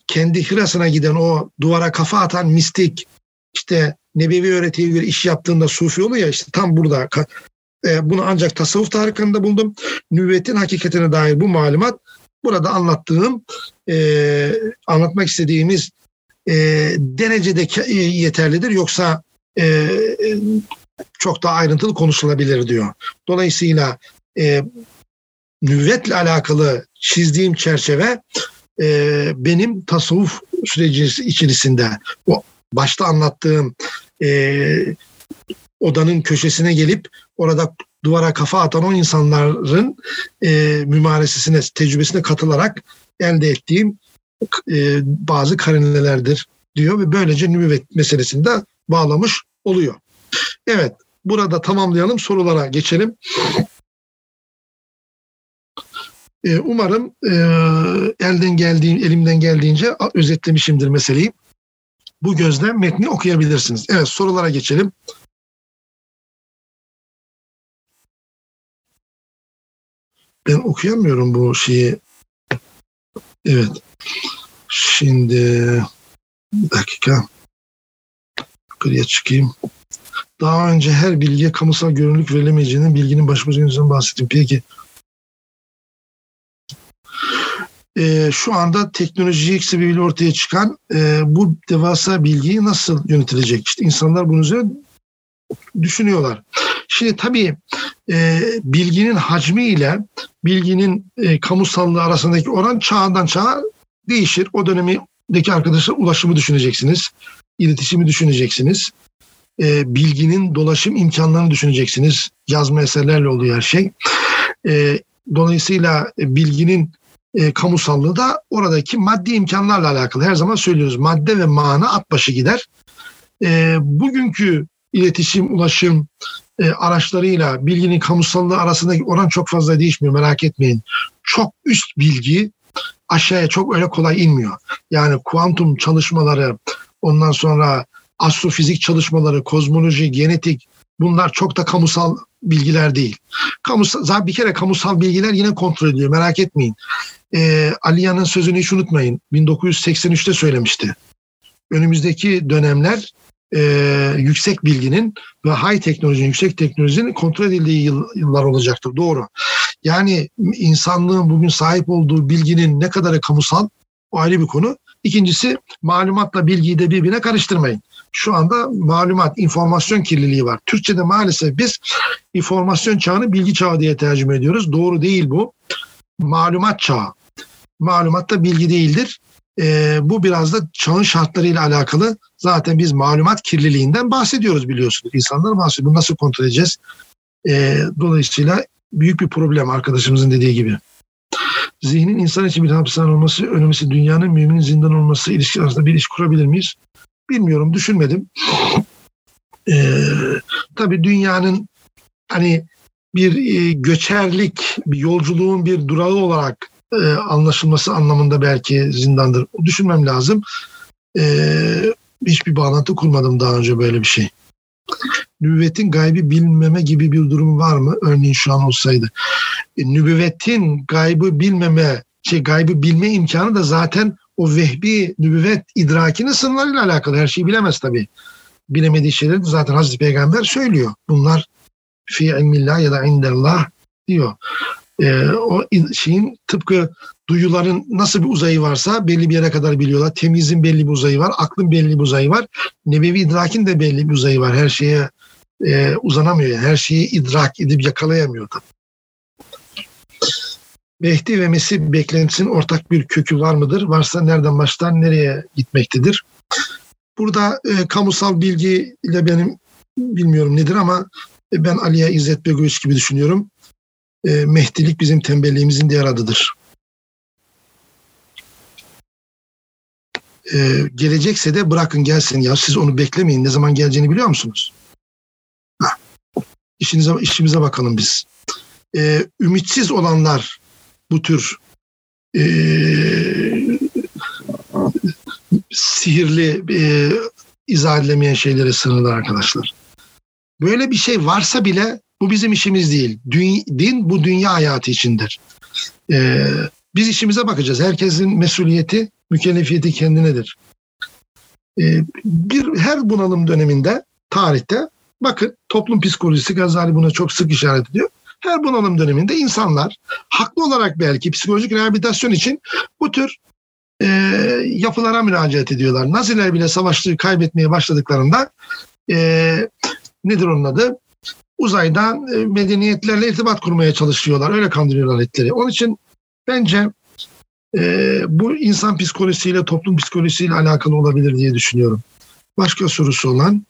kendi hirasına giden o duvara kafa atan mistik işte nebevi öğretiye göre iş yaptığında sufi oluyor ya işte tam burada e, bunu ancak tasavvuf tarikında buldum. Nübüvvetin hakikatine dair bu malumat burada anlattığım e, anlatmak istediğimiz e, derecede e, yeterlidir. Yoksa e, çok daha ayrıntılı konuşulabilir diyor. Dolayısıyla e, nüvvetle alakalı çizdiğim çerçeve e, benim tasavvuf süreci içerisinde o başta anlattığım e, odanın köşesine gelip orada duvara kafa atan o insanların e, mümaresesine, tecrübesine katılarak elde ettiğim e, bazı karinelerdir diyor ve böylece nübüvvet meselesini de bağlamış oluyor. Evet, burada tamamlayalım, sorulara geçelim. E, umarım e, elden geldiğim, elimden geldiğince özetlemişimdir meseleyi. Bu gözle metni okuyabilirsiniz. Evet, sorulara geçelim. Ben okuyamıyorum bu şeyi. Evet. Şimdi bir dakika. Yukarıya çıkayım. Daha önce her bilgiye kamusal görünürlük verilemeyeceğinin bilginin başımıza yüzünden bahsettim. Peki e, şu anda teknolojik sebebiyle ortaya çıkan e, bu devasa bilgiyi nasıl yönetilecek? İşte insanlar bunu üzerine düşünüyorlar. Şimdi tabii e, bilginin hacmi ile bilginin e, kamusallığı arasındaki oran çağdan çağa değişir. O dönemdeki arkadaşlar ulaşımı düşüneceksiniz, iletişimi düşüneceksiniz, e, bilginin dolaşım imkanlarını düşüneceksiniz. Yazma eserlerle oluyor her şey. E, dolayısıyla bilginin e, kamusallığı da oradaki maddi imkanlarla alakalı. Her zaman söylüyoruz madde ve mana at başı gider. E, bugünkü iletişim, ulaşım e, araçlarıyla bilginin kamusallığı arasındaki oran çok fazla değişmiyor merak etmeyin. Çok üst bilgi aşağıya çok öyle kolay inmiyor. Yani kuantum çalışmaları, ondan sonra astrofizik çalışmaları, kozmoloji, genetik bunlar çok da kamusal bilgiler değil. Kamusal, bir kere kamusal bilgiler yine kontrol ediliyor merak etmeyin. Ee, Aliya'nın sözünü hiç unutmayın. 1983'te söylemişti. Önümüzdeki dönemler e, yüksek bilginin ve high teknolojinin, yüksek teknolojinin kontrol edildiği yıl, yıllar olacaktır. Doğru. Yani insanlığın bugün sahip olduğu bilginin ne kadarı kamusal o ayrı bir konu. İkincisi malumatla bilgiyi de birbirine karıştırmayın. Şu anda malumat, informasyon kirliliği var. Türkçe'de maalesef biz informasyon çağını bilgi çağı diye tercüme ediyoruz. Doğru değil bu. Malumat çağı. Malumat da bilgi değildir. E, bu biraz da çağın şartlarıyla alakalı. Zaten biz malumat kirliliğinden bahsediyoruz biliyorsunuz. İnsanlar bahsediyor. Bunu nasıl kontrol edeceğiz? E, dolayısıyla büyük bir problem arkadaşımızın dediği gibi. Zihnin insan için bir hapishane olması, önemlisi dünyanın müminin zindan olması ilişki arasında bir iş kurabilir miyiz? Bilmiyorum, düşünmedim. Ee, tabii dünyanın hani bir e, göçerlik, bir yolculuğun bir durağı olarak e, anlaşılması anlamında belki zindandır. Düşünmem lazım. E, hiçbir bağlantı kurmadım daha önce böyle bir şey. Nübüvvetin gaybi bilmeme gibi bir durum var mı? Örneğin şu an olsaydı. E, nübüvvetin gaybı bilmeme, şey gaybı bilme imkanı da zaten o vehbi nübüvvet idrakinin sınırlarıyla alakalı. Her şeyi bilemez tabii. Bilemediği şeyleri zaten Hazreti Peygamber söylüyor. Bunlar fi ilmillah ya da indellah diyor e, o şeyin tıpkı duyuların nasıl bir uzayı varsa belli bir yere kadar biliyorlar. Temizin belli bir uzayı var, aklın belli bir uzayı var. Nebevi idrakin de belli bir uzayı var. Her şeye e, uzanamıyor. Yani. Her şeyi idrak edip yakalayamıyor tabii. Mehdi ve Mesih beklentisinin ortak bir kökü var mıdır? Varsa nereden başlar, nereye gitmektedir? Burada e, kamusal bilgi ile benim bilmiyorum nedir ama ben Aliye İzzet Begoviç gibi düşünüyorum e, Mehdilik bizim tembelliğimizin diğer adıdır. E, gelecekse de bırakın gelsin ya siz onu beklemeyin. Ne zaman geleceğini biliyor musunuz? Ha. İşinize, işimize bakalım biz. E, ümitsiz olanlar bu tür e, sihirli e, izah edilemeyen şeylere sınırlar arkadaşlar. Böyle bir şey varsa bile bu bizim işimiz değil. Din bu dünya hayatı içindir. Ee, biz işimize bakacağız. Herkesin mesuliyeti, mükellefiyeti kendinedir. Ee, bir her bunalım döneminde tarihte bakın toplum psikolojisi Gazali buna çok sık işaret ediyor. Her bunalım döneminde insanlar haklı olarak belki psikolojik rehabilitasyon için bu tür e, yapılara müracaat ediyorlar. Naziler bile savaştığı kaybetmeye başladıklarında e, nedir onun adı? uzaydan e, medeniyetlerle irtibat kurmaya çalışıyorlar. Öyle kandırıyorlar etleri. Onun için bence e, bu insan psikolojisiyle, toplum psikolojisiyle alakalı olabilir diye düşünüyorum. Başka sorusu olan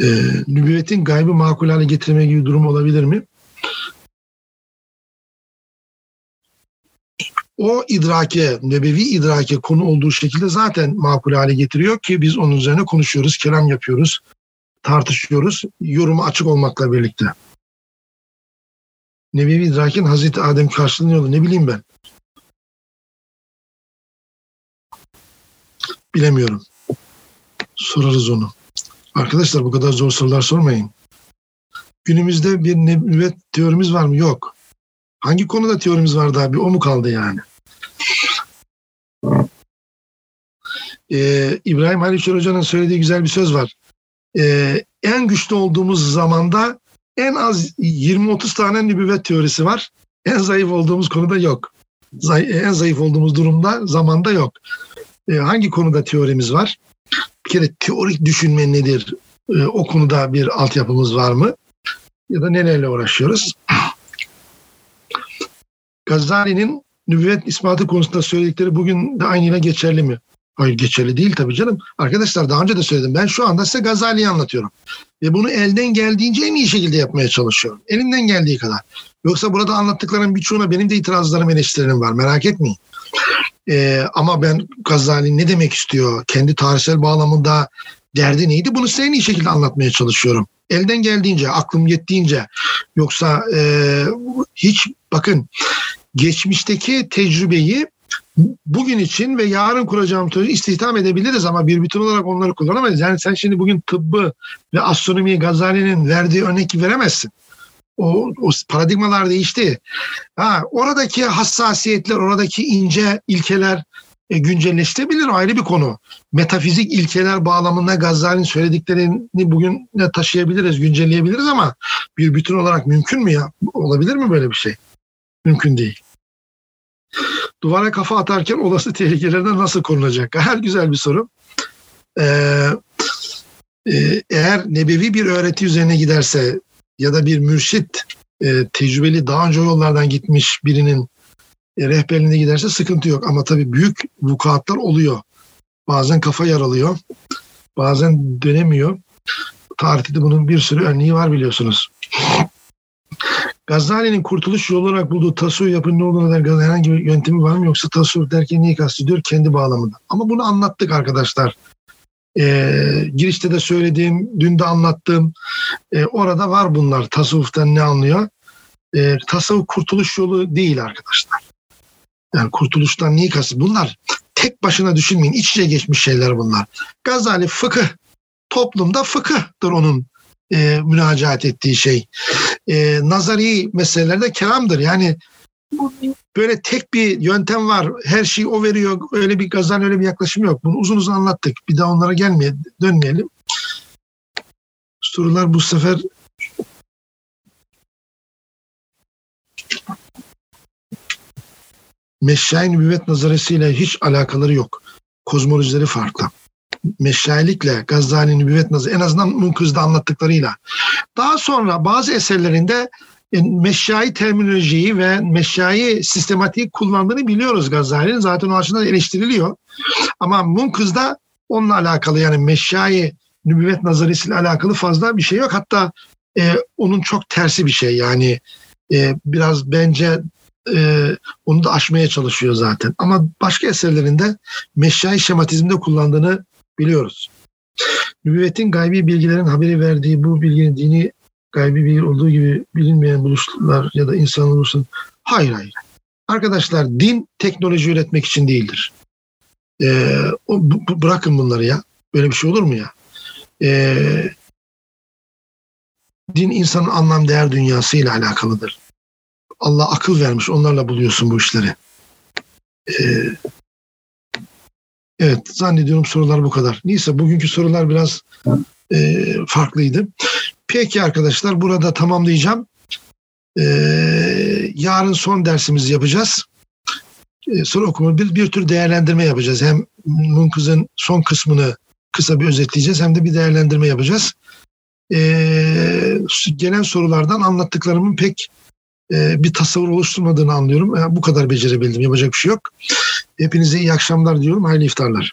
e, nübüvvetin gaybı makul hale getirme gibi durum olabilir mi? O idrake, nebevi idrake konu olduğu şekilde zaten makul hale getiriyor ki biz onun üzerine konuşuyoruz, kelam yapıyoruz, tartışıyoruz, yorumu açık olmakla birlikte. Nebevi idrakin Hazreti Adem karşılığında ne bileyim ben. Bilemiyorum. Sorarız onu. Arkadaşlar bu kadar zor sorular sormayın. Günümüzde bir nübüvvet teorimiz var mı? Yok. Hangi konuda teorimiz vardı abi? O mu kaldı yani? Ee, İbrahim Halil Hoca'nın söylediği güzel bir söz var. Ee, en güçlü olduğumuz zamanda en az 20-30 tane nübüvvet teorisi var. En zayıf olduğumuz konuda yok. Zay- en zayıf olduğumuz durumda, zamanda yok. Ee, hangi konuda teorimiz var? Bir kere teorik düşünme nedir? Ee, o konuda bir altyapımız var mı? Ya da nelerle uğraşıyoruz? Gazali'nin nübüvvet ispatı konusunda söyledikleri bugün de aynıyla geçerli mi? Hayır geçerli değil tabii canım. Arkadaşlar daha önce de söyledim. Ben şu anda size Gazali'yi anlatıyorum. Ve bunu elden geldiğince en iyi şekilde yapmaya çalışıyorum. Elimden geldiği kadar. Yoksa burada anlattıklarım birçoğuna benim de itirazlarım, eleştirilerim var. Merak etmeyin. Ee, ama ben Gazali ne demek istiyor? Kendi tarihsel bağlamında derdi neydi? Bunu size en iyi şekilde anlatmaya çalışıyorum. Elden geldiğince, aklım yettiğince. Yoksa e, hiç bakın geçmişteki tecrübeyi bugün için ve yarın kuracağım tezi istihdam edebiliriz ama bir bütün olarak onları kullanamayız. Yani sen şimdi bugün tıbbı ve astronomiyi Gazali'nin verdiği örnek veremezsin. O, o paradigmalar değişti. Ha, oradaki hassasiyetler, oradaki ince ilkeler e, güncelleştirebilir ayrı bir konu. Metafizik ilkeler bağlamında Gazali'nin söylediklerini bugün taşıyabiliriz, güncelleyebiliriz ama bir bütün olarak mümkün mü ya? Olabilir mi böyle bir şey? Mümkün değil. Duvara kafa atarken olası tehlikelerden nasıl korunacak? Her güzel bir soru. Ee, e, eğer nebevi bir öğreti üzerine giderse ya da bir mürşit e, tecrübeli daha önce yollardan gitmiş birinin e, rehberliğine giderse sıkıntı yok. Ama tabii büyük vukuatlar oluyor. Bazen kafa yaralıyor. Bazen dönemiyor. Tarihte de bunun bir sürü örneği var biliyorsunuz. Gazali'nin kurtuluş yolu olarak bulduğu tasavvuf yapının ne olduğuna dair herhangi bir yöntemi var mı yoksa tasavvuf derken neyi kastediyor? Kendi bağlamında. Ama bunu anlattık arkadaşlar. Ee, girişte de söylediğim, dün de anlattığım e, orada var bunlar. Tasavvuftan ne anlıyor? E, tasavvuf kurtuluş yolu değil arkadaşlar. Yani kurtuluştan neyi kastediyor? Bunlar tek başına düşünmeyin. İç içe geçmiş şeyler bunlar. Gazali fıkıh. Toplumda fıkıhtır onun e, müracaat ettiği şey. E, nazari meselelerde kelamdır. Yani böyle tek bir yöntem var. Her şeyi o veriyor. Öyle bir gazan öyle bir yaklaşım yok. Bunu uzun uzun anlattık. Bir daha onlara gelmeye dönmeyelim. Sorular bu sefer Meşşai nübüvvet nazaresiyle hiç alakaları yok. Kozmolojileri farklı meşayilikle Gazali Nübüvvet Nazı en azından Munkız'da anlattıklarıyla. Daha sonra bazı eserlerinde e, meşyai terminolojiyi ve meşyai sistematiği kullandığını biliyoruz Gazali'nin. Zaten o açıdan eleştiriliyor. Ama Munkız'da onunla alakalı yani meşyai nübüvvet nazarisiyle alakalı fazla bir şey yok. Hatta e, onun çok tersi bir şey yani e, biraz bence e, onu da aşmaya çalışıyor zaten. Ama başka eserlerinde meşyai şematizmde kullandığını biliyoruz. Nübüvvetin gaybi bilgilerin haberi verdiği bu bilginin dini gaybi bilgi olduğu gibi bilinmeyen buluşlar ya da insan buluşun. Hayır hayır. Arkadaşlar din teknoloji üretmek için değildir. Ee, o, bu, bırakın bunları ya. Böyle bir şey olur mu ya? Ee, din insanın anlam değer dünyasıyla alakalıdır. Allah akıl vermiş. Onlarla buluyorsun bu işleri. Ee, Evet zannediyorum sorular bu kadar. Neyse bugünkü sorular biraz e, farklıydı. Peki arkadaşlar burada tamamlayacağım. E, yarın son dersimizi yapacağız. E, soru okuma bir, bir tür değerlendirme yapacağız. Hem Munkız'ın son kısmını kısa bir özetleyeceğiz hem de bir değerlendirme yapacağız. E, gelen sorulardan anlattıklarımın pek e, bir tasavvur oluşturmadığını anlıyorum. Bu kadar becerebildim. Yapacak bir şey yok. Hepinize iyi akşamlar diyorum. Hayırlı iftarlar.